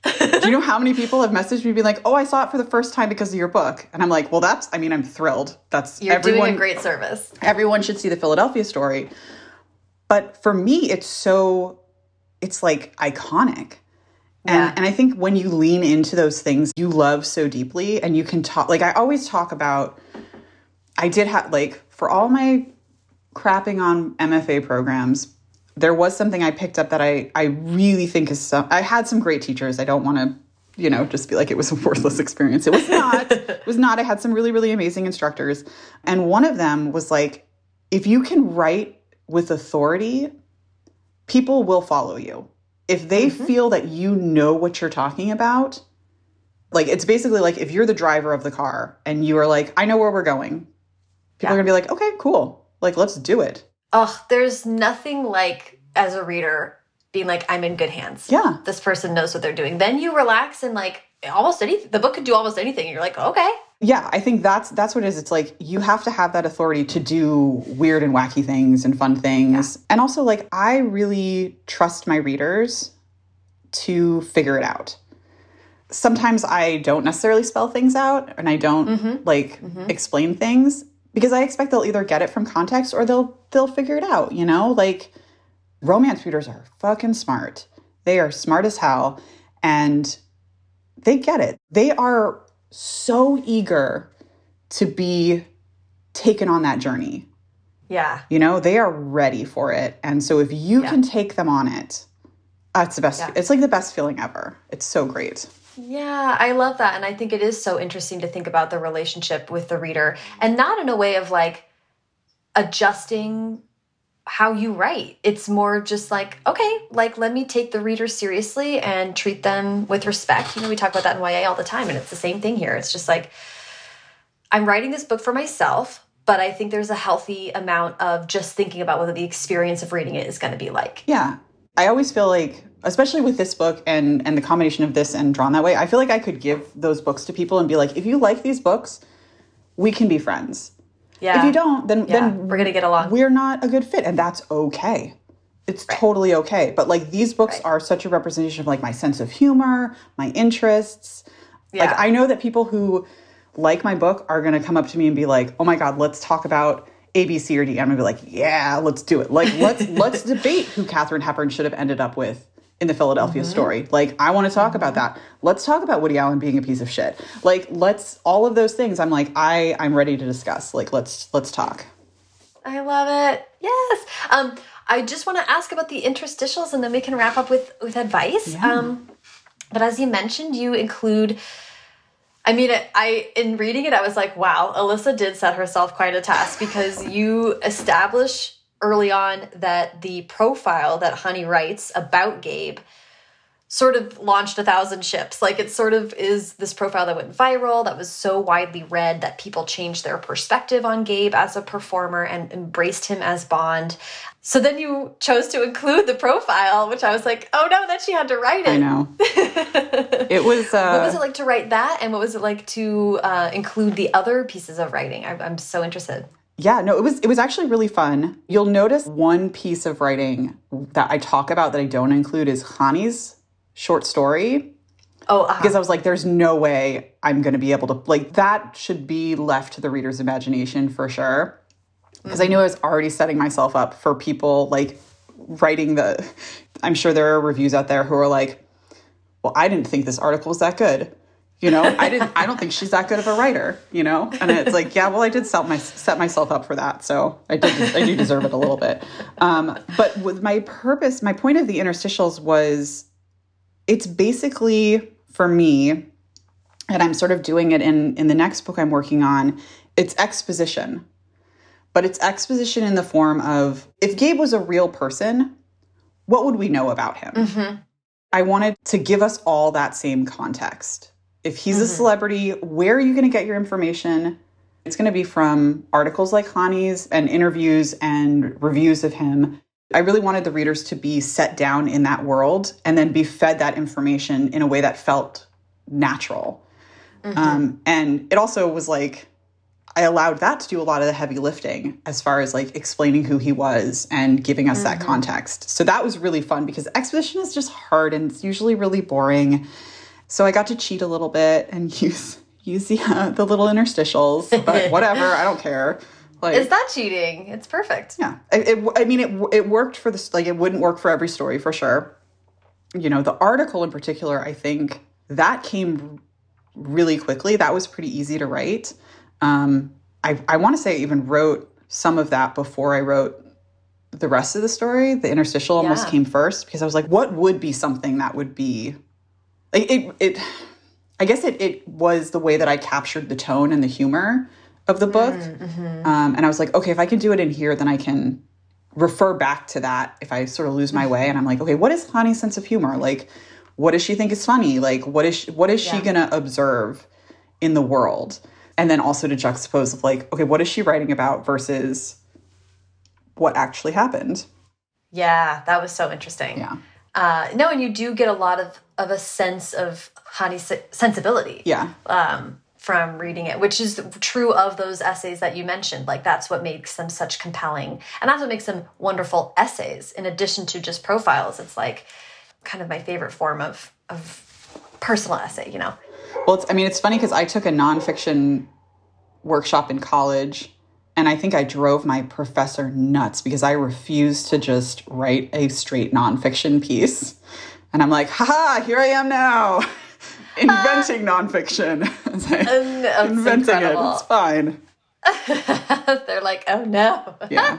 do you know how many people have messaged me being like, "Oh, I saw it for the first time because of your book," and I'm like, "Well, that's. I mean, I'm thrilled. That's you're everyone. doing a great service everyone should see the Philadelphia story." But for me, it's so, it's like iconic, and Yeah. and I think when you lean into those things you love so deeply, and you can talk. Like I always talk about, I did have like for all my crapping on MFA programs, there was something I picked up that I I really think is some. I had some great teachers. I don't want to, you know, just be like it was a worthless experience. It was not. it was not. I had some really really amazing instructors, and one of them was like, if you can write with authority, people will follow you. If they mm-hmm. feel that you know what you're talking about, like it's basically like if you're the driver of the car and you are like, I know where we're going. People are gonna be like, okay, cool. Like, let's do it. Oh there's nothing like as a reader being like i'm in good hands Yeah. this person knows what they're doing then you relax and like almost anything the book could do almost anything you're like okay Yeah, I think that's that's what it is. It's like you have to have that authority to do weird and wacky things and fun things. And also like I really trust my readers to figure it out. Sometimes I don't necessarily spell things out and I don't mm-hmm. like mm-hmm. explain things because I expect they'll either get it from context or they'll they'll figure it out, you know? Like romance readers are fucking smart. They are smart as hell and they get it. They are so eager to be taken on that journey. yeah You know, they are ready for it. And so if you Yeah. can take them on it, it's the best. Yeah. It's like the best feeling ever. It's so great. Yeah, I love that. And I think it is so interesting to think about the relationship with the reader and not in a way of like adjusting how you write. It's more just like, okay, like let me take the reader seriously and treat them with respect. You know, we talk about that in YA all the time, and it's the same thing here. It's just like, I'm writing this book for myself, but I think there's a healthy amount of just thinking about what the experience of reading it is going to be like. Yeah. I always feel like, especially with this book and and the combination of this and Drawn That Way, I feel like I could give those books to people and be like, if you like these books, we can be friends. Yeah. If you don't, then Yeah, then we're gonna get along. We're not a good fit, and that's okay. It's totally okay. But like these books Right. are such a representation of like my sense of humor, my interests. yeah. Like I know that people who like my book are gonna come up to me and be like, "Oh my god, let's talk about A, B, C, or D." I'm gonna be like, "Yeah, let's do it. Like let's let's debate who Katharine Hepburn should have ended up with." In the Philadelphia Mm-hmm. story. Like, I want to talk about that. Let's talk about Woody Allen being a piece of shit. Like, let's all of those things. I'm like, I I'm ready to discuss. Like, let's let's talk. I love it. Yes. Um, I just want to ask about the interstitials, and then we can wrap up with with advice. Um, but as you mentioned, you include. I mean, I in reading it, I was like, wow, Elissa did set herself quite a task because you establish early on that the profile that Chani writes about Gabe sort of launched a thousand ships. Like it sort of is this profile that went viral, that was so widely read that people changed their perspective on Gabe as a performer and embraced him as Bond. So then you chose to include the profile, which I was like, oh no, that she had to write it. I know. it was. Uh, What was it like to write that, and what was it like to uh, include the other pieces of writing? I, I'm so interested. Yeah, no, it was it was actually really fun. You'll notice one piece of writing that I talk about that I don't include is Chani's short story Oh, uh, because I was like, there's no way I'm going to be able to like that should be left to the reader's imagination for sure. Because I knew I was already setting myself up for people like writing the. I'm sure there are reviews out there who are like, well, I didn't think this article was that good. You know, I didn't. I don't think she's that good of a writer. You know, and it's like, yeah, well, I did set my set myself up for that, so I did. I do deserve it a little bit. Um, but with my purpose, my point of the interstitials was, it's basically for me, and I'm sort of doing it in in the next book I'm working on. It's exposition, but it's exposition in the form of if Gabe was a real person, what would we know about him? I wanted to give us all that same context. If he's a mm-hmm. celebrity, where are you going to get your information? It's going to be from articles like Chani's and interviews and reviews of him. I really wanted the readers to be set down in that world and then be fed that information in a way that felt natural. Mm-hmm. Um, and it also was like, I allowed that to do a lot of the heavy lifting as far as like explaining who he was and giving us that mm-hmm. context. So that was really fun because exposition is just hard and it's usually really boring. So I got to cheat a little bit and use use the uh, the little interstitials, but whatever, I don't care. Like is that cheating? It's perfect. yeah, it, it, I mean, it it worked for this. Like, it wouldn't work for every story for sure. You know, the article in particular, I think that came really quickly. That was pretty easy to write. Um, I I want to say I even wrote some of that before I wrote the rest of the story. The interstitial almost Yeah. came first because I was like, what would be something that would be like it it. I guess it it was the way that I captured the tone and the humor of the book. Um, and I was like, okay, if I can do it in here, then I can refer back to that if I sort of lose my way. And I'm like, okay, what is Chani's sense of humor? Like, what does she think is funny? Like, what is she, what is she gonna observe in the world? And then also to juxtapose of like, okay, what is she writing about versus what actually happened? Yeah, that was so interesting. Yeah. Uh, no, and you do get a lot of of a sense of Chani's se- sensibility. Yeah. um, from reading it, which is true of those essays that you mentioned. Like that's what makes them such compelling, and that's what makes them wonderful essays. In addition to just profiles, it's like kind of my favorite form of of personal essay. You know, Well, it's, I mean, it's funny because I took a nonfiction workshop in college, and I think I drove my professor nuts because I refused to just write a straight nonfiction piece. And I'm like, haha, here I am now, inventing nonfiction. Like, that's inventing incredible. it. It's fine. they're like, oh no. Yeah.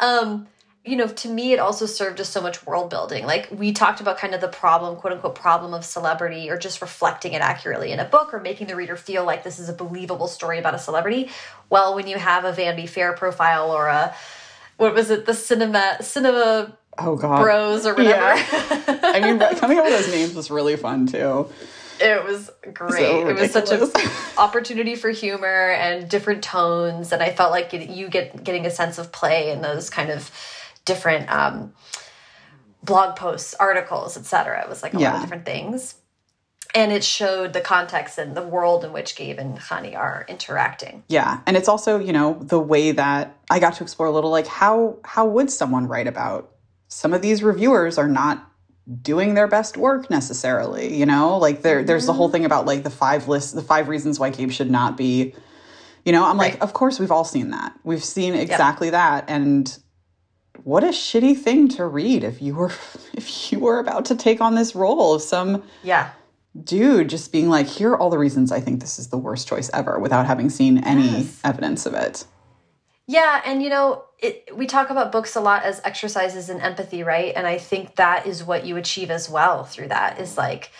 um you know to me it also served as so much world building like we talked about kind of the problem quote unquote problem of celebrity or just reflecting it accurately in a book or making the reader feel like this is a believable story about a celebrity well when you have a vanity fair profile or a what was it the cinema cinema Oh, God. bros or whatever Yeah. I mean, coming up with those names was really fun too. it was great So it was such an opportunity for humor and different tones and i felt like it, you get getting a sense of play in those kind of different um, blog posts articles etc it was like a lot of different things. And it showed the context and the world in which Gabe and Chani are interacting. Yeah, and it's also you know the way that I got to explore a little like how how would someone write about some of these reviewers are not doing their best work necessarily you know? Like there there's the whole thing about like the five lists the five reasons why Gabe should not be you know? I'm like of course we've all seen that. We've seen exactly that. And what a shitty thing to read if you were if you were about to take on this role of some Yeah. dude just being like, here are all the reasons I think this is the worst choice ever without having seen any Yes. evidence of it. Yeah, and you know, it, we talk about books a lot as exercises in empathy, right? And I think that is what you achieve as well through that is like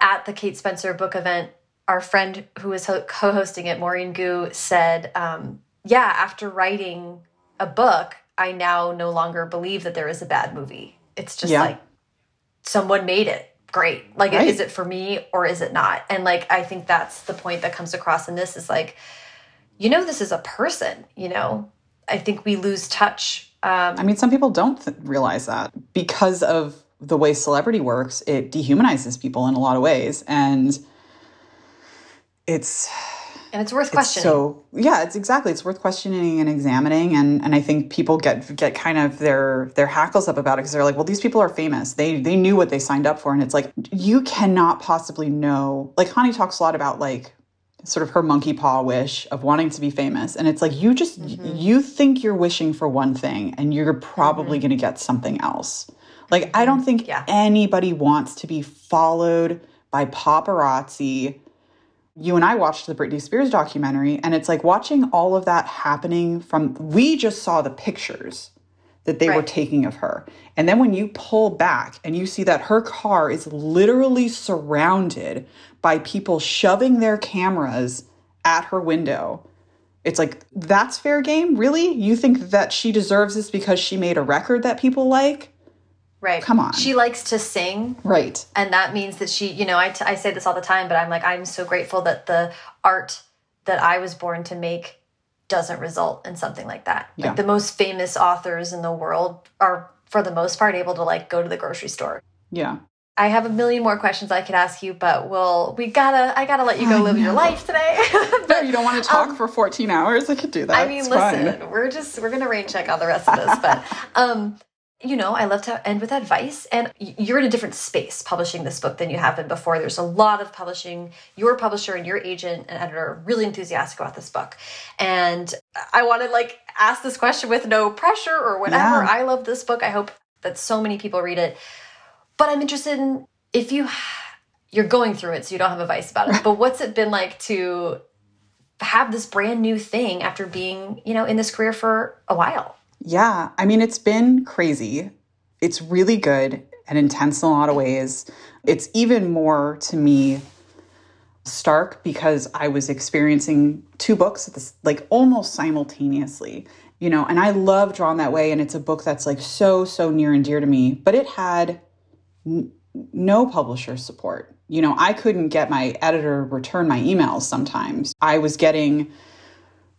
at the Kate Spencer book event, our friend who was co-hosting it, Maureen Goo, said, um, "Yeah, after writing a book, I now no longer believe that there is a bad movie. It's just Yeah. like someone made it." Great. Like, Right. is it for me or is it not? And like, I think that's the point that comes across in this is like, you know this is a person you know i think we lose touch um I mean, some people don't realize that because of the way celebrity works, it dehumanizes people in a lot of ways. And it's and it's worth questioning so yeah, it's exactly it's worth questioning and examining. And and I think people get get kind of their their hackles up about it because they're like, well, these people are famous. They they knew what they signed up for. And it's like you cannot possibly know. Like Chani talks a lot about like sort of her monkey paw wish of wanting to be famous and it's like you just mm-hmm. you think you're wishing for one thing and you're probably mm-hmm. going to get something else like i don't mm-hmm. think Yeah. anybody wants to be followed by paparazzi you and i watched the britney spears documentary and it's like watching all of that happening from we just saw the pictures that they were taking of her. And then when you pull back and you see that her car is literally surrounded by people shoving their cameras at her window, it's like, that's fair game? Really? You think that she deserves this because she made a record that people like? Right come on. she likes to sing Right. and that means that she you know I, t- I say this all the time but i'm like i'm so grateful that the art that i was born to make doesn't result in something like that Yeah. like the most famous authors in the world are for the most part able to like go to the grocery store Yeah. I have a million more questions I could ask you, but we'll we gotta I gotta let you go live your life today. No, you don't want to talk for 14 hours? I could do that. Um, I mean, It's listen, fine. we're just we're gonna rain check all the rest of this, but um, you know, I love to end with advice, and you're in a different space publishing this book than you have been before. There's a lot of publishing. Your publisher and your agent and editor are really enthusiastic about this book, and I want to like ask this question with no pressure or whatever. Yeah. I love this book. I hope that so many people read it, but I'm interested in if you you're going through it, so you don't have advice about it. But what's it been like to have this brand new thing after being, you know, in this career for a while. Yeah, I mean, it's been crazy. It's really good and intense in a lot of ways. It's even more to me stark because I was experiencing two books at this like almost simultaneously. You know, and I love Drawn That Way, and it's a book that's like so, so near and dear to me, but it had n- no publisher support. You know, I couldn't get my editor to return my emails sometimes. I was getting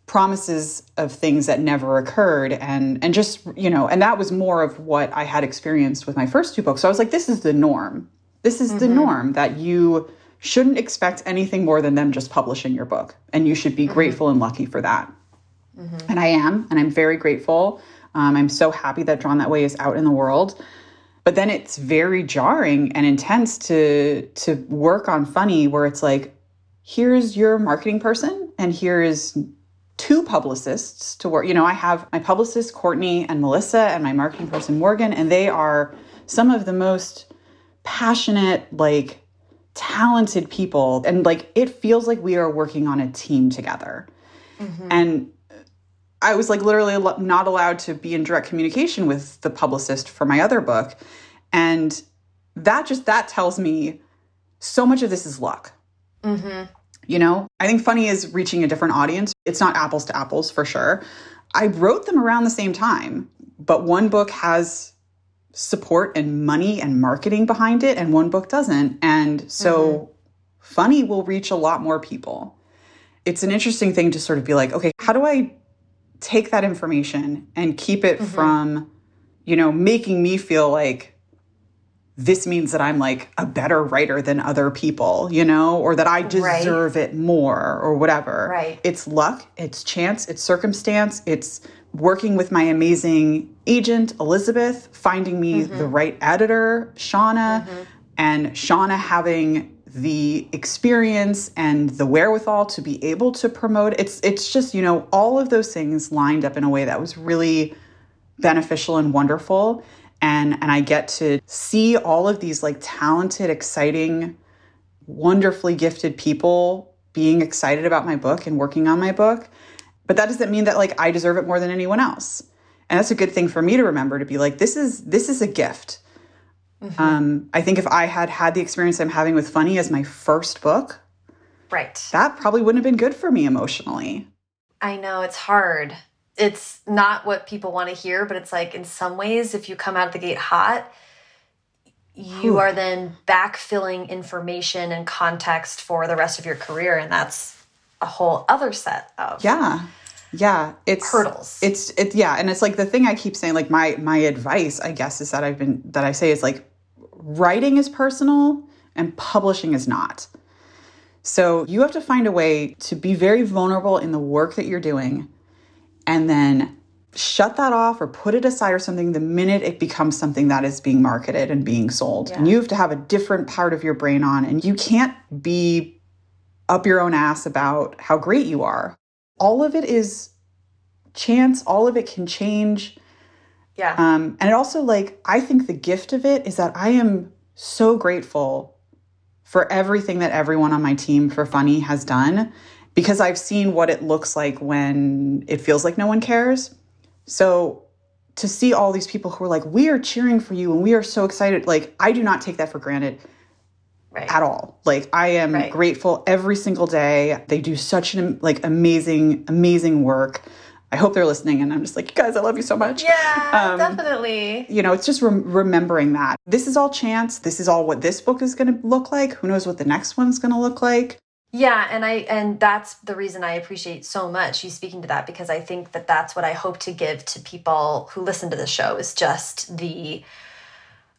promises of things that never occurred. And and just you know and that was more of what i had experienced with my first two books. So i was like this is the norm. This is the mm-hmm. norm that you shouldn't expect anything more than them just publishing your book. And you should be mm-hmm. grateful and lucky for that. Mm-hmm. And i am and i'm very grateful. Um, i'm so happy that drawn that way is out in the world. But then it's very jarring and intense to to work on funny where it's like here's your marketing person and here is two publicists to work. You know, I have my publicist, Courtney and Melissa, and my marketing person, Morgan, and they are some of the most passionate, like, talented people. And like, it feels like we are working on a team together. Mm-hmm. And I was like literally not allowed to be in direct communication with the publicist for my other book. And that just, that tells me so much of this is luck. Mm-hmm. You know, I think funny is reaching a different audience. It's not apples to apples for sure. I wrote them around the same time, but one book has support and money and marketing behind it, and one book doesn't. And so mm-hmm. funny will reach a lot more people. It's an interesting thing to sort of be like, okay, how do I take that information and keep it mm-hmm. from, you know, making me feel like this means that I'm like a better writer than other people, you know, or that I deserve right. it more or whatever. Right. It's luck, it's chance, it's circumstance, it's working with my amazing agent, Elizabeth, finding me mm-hmm. the right editor, Shauna, mm-hmm. and Shauna having the experience and the wherewithal to be able to promote it's it's just you know all of those things lined up in a way that was really beneficial and wonderful and and I get to see all of these like talented exciting wonderfully gifted people being excited about my book and working on my book but that doesn't mean that like I deserve it more than anyone else and that's a good thing for me to remember to be like this is this is a gift Mm-hmm. Um, I think if I had had the experience I'm having with Funny as my first book, right, that probably wouldn't have been good for me emotionally. I know it's hard. It's not what people want to hear, but it's like in some ways, if you come out of the gate hot, you are then backfilling information and context for the rest of your career, and that's a whole other set of yeah. Yeah it's hurdles. It's it's yeah and it's like the thing i keep saying like my my advice i guess is that i've been that i say is like writing is personal and publishing is not. So you have to find a way to be very vulnerable in the work that you're doing and then shut that off or put it aside or something the minute it becomes something that is being marketed and being sold yeah. and you have to have a different part of your brain on and you can't be up your own ass about how great you are all of it is chance, all of it can change. Yeah. Um, and it also, like, I think the gift of it is that I am so grateful for everything that everyone on my team for Funny has done because I've seen what it looks like when it feels like no one cares. So to see all these people who are like, we are cheering for you and we are so excited, like, I do not take that for granted right. at all. Like I am right. grateful every single day. They do such an like amazing, amazing work. I hope they're listening, and I'm just like, you guys, I love you so much. Yeah, um, definitely. You know, it's just remembering that this is all chance. This is all what this book is going to look like. Who knows what the next one's going to look like? Yeah, and I and that's the reason I appreciate so much you speaking to that because I think that that's what I hope to give to people who listen to the show is just the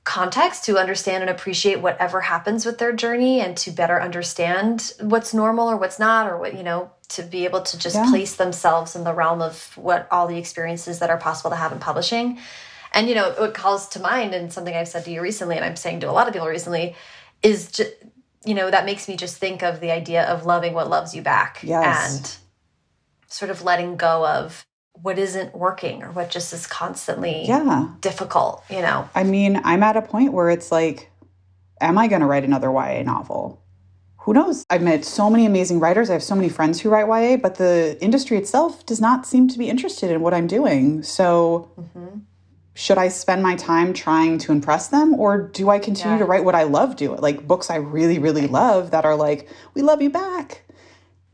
context to understand and appreciate whatever happens with their journey and to better understand what's normal or what's not or what you know to be able to just yeah. place themselves in the realm of what all the experiences that are possible to have in publishing and you know what calls to mind and something i've said to you recently and i'm saying to a lot of people recently is just you know that makes me just think of the idea of loving what loves you back yes. and sort of letting go of what isn't working or what just is constantly yeah. difficult, you know? I mean, I'm at a point where it's like, am I going to write another YA novel? Who knows? I've met so many amazing writers. I have so many friends who write YA, but the industry itself does not seem to be interested in what I'm doing. So, mm-hmm. Should I spend my time trying to impress them or do I continue yeah. to write what I love doing? Like books I really, really right. love that are like, we love you back,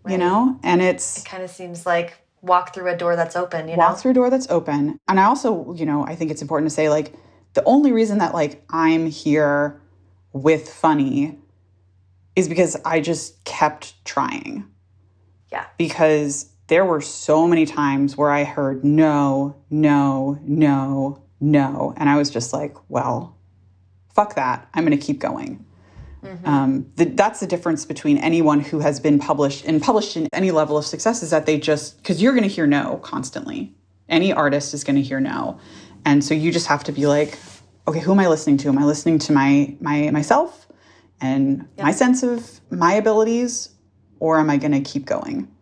right. you know? And it's. It kind of seems like walk through a door that's open, you walk know? Walk through a door that's open. And I also, you know, I think it's important to say like the only reason that like I'm here with funny is because I just kept trying. Yeah. Because there were so many times where I heard no, no, no, no. And I was just like, well, fuck that. I'm going to keep going. Mm-hmm. Um, the, that's the difference between anyone who has been published and published in any level of success is that they just because you're going to hear no constantly. Any artist is going to hear no, and so you just have to be like, okay, who am I listening to? Am I listening to my my myself and yep. my sense of my abilities, or am I going to keep going?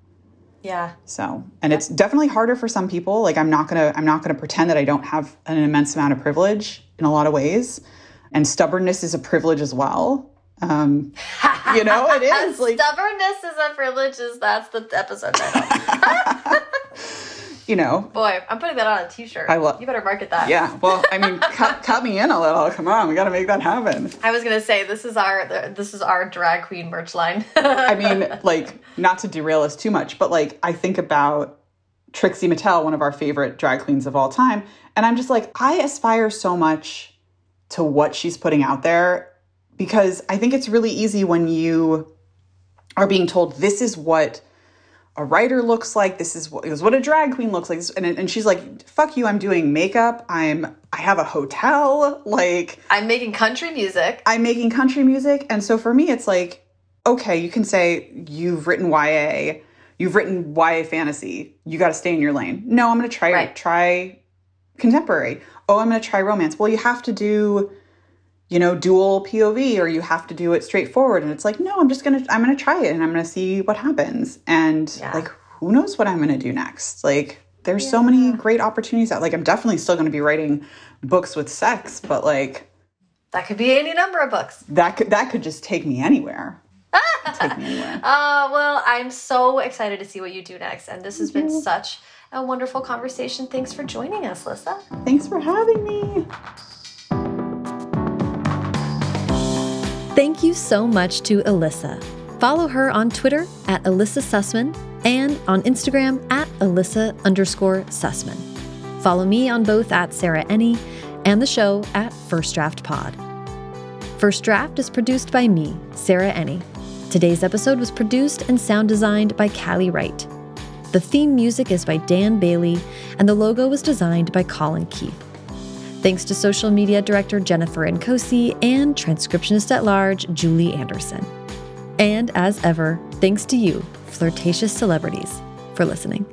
Yeah. So, and it's definitely harder for some people. Like I'm not going to I'm not going to pretend that I don't have an immense amount of privilege in a lot of ways. And stubbornness is a privilege as well. Um, you know, it is like stubbornness is a privilege. Is that's the episode title? you know, boy, I'm putting that on a T-shirt. I love. You better market that. Yeah. Well, I mean, cut, cut me in a little. Come on, we got to make that happen. I was gonna say this is our this is our drag queen merch line. I mean, like, not to derail us too much, but like, I think about Trixie Mattel, one of our favorite drag queens of all time, and I'm just like, I aspire so much to what she's putting out there because I think it's really easy when you are being told this is what a writer looks like. This is what, is what a drag queen looks like. And, and she's like, fuck you, I'm doing makeup. I'm, I have a hotel. Like, I'm making country music. I'm making country music. And so for me, it's like, okay, you can say you've written YA, you've written YA fantasy. You got to stay in your lane. No, I'm going to try, Right. try contemporary. Oh, I'm going to try romance. Well, you have to do, you know, dual POV or you have to do it straightforward. And it's like, no, I'm just going to, I'm going to try it and I'm going to see what happens. And Yeah. like, who knows what I'm going to do next? Like, there's so many great opportunities out. Like, I'm definitely still going to be writing books with sex, but like, That could be any number of books. that could, that could just take me anywhere. take me anywhere. Uh, well, I'm so excited to see what you do next. And this has been such a wonderful conversation. Thanks for joining us, Lissa. Thanks for having me. Thank you so much to Elissa. Follow her on Twitter at Elissa Sussman and on Instagram at Elissa underscore Sussman. Follow me on both at Sarah Enni and the show at First Draft Pod. First Draft is produced by me, Sarah Enni. Today's episode was produced and sound designed by Callie Wright. The theme music is by Dan Bailey, and the logo was designed by Colin Keith. Thanks to social media director Jennifer Nkosi and transcriptionist at large Julie Anderson. And as ever, thanks to you, flirtatious celebrities, for listening.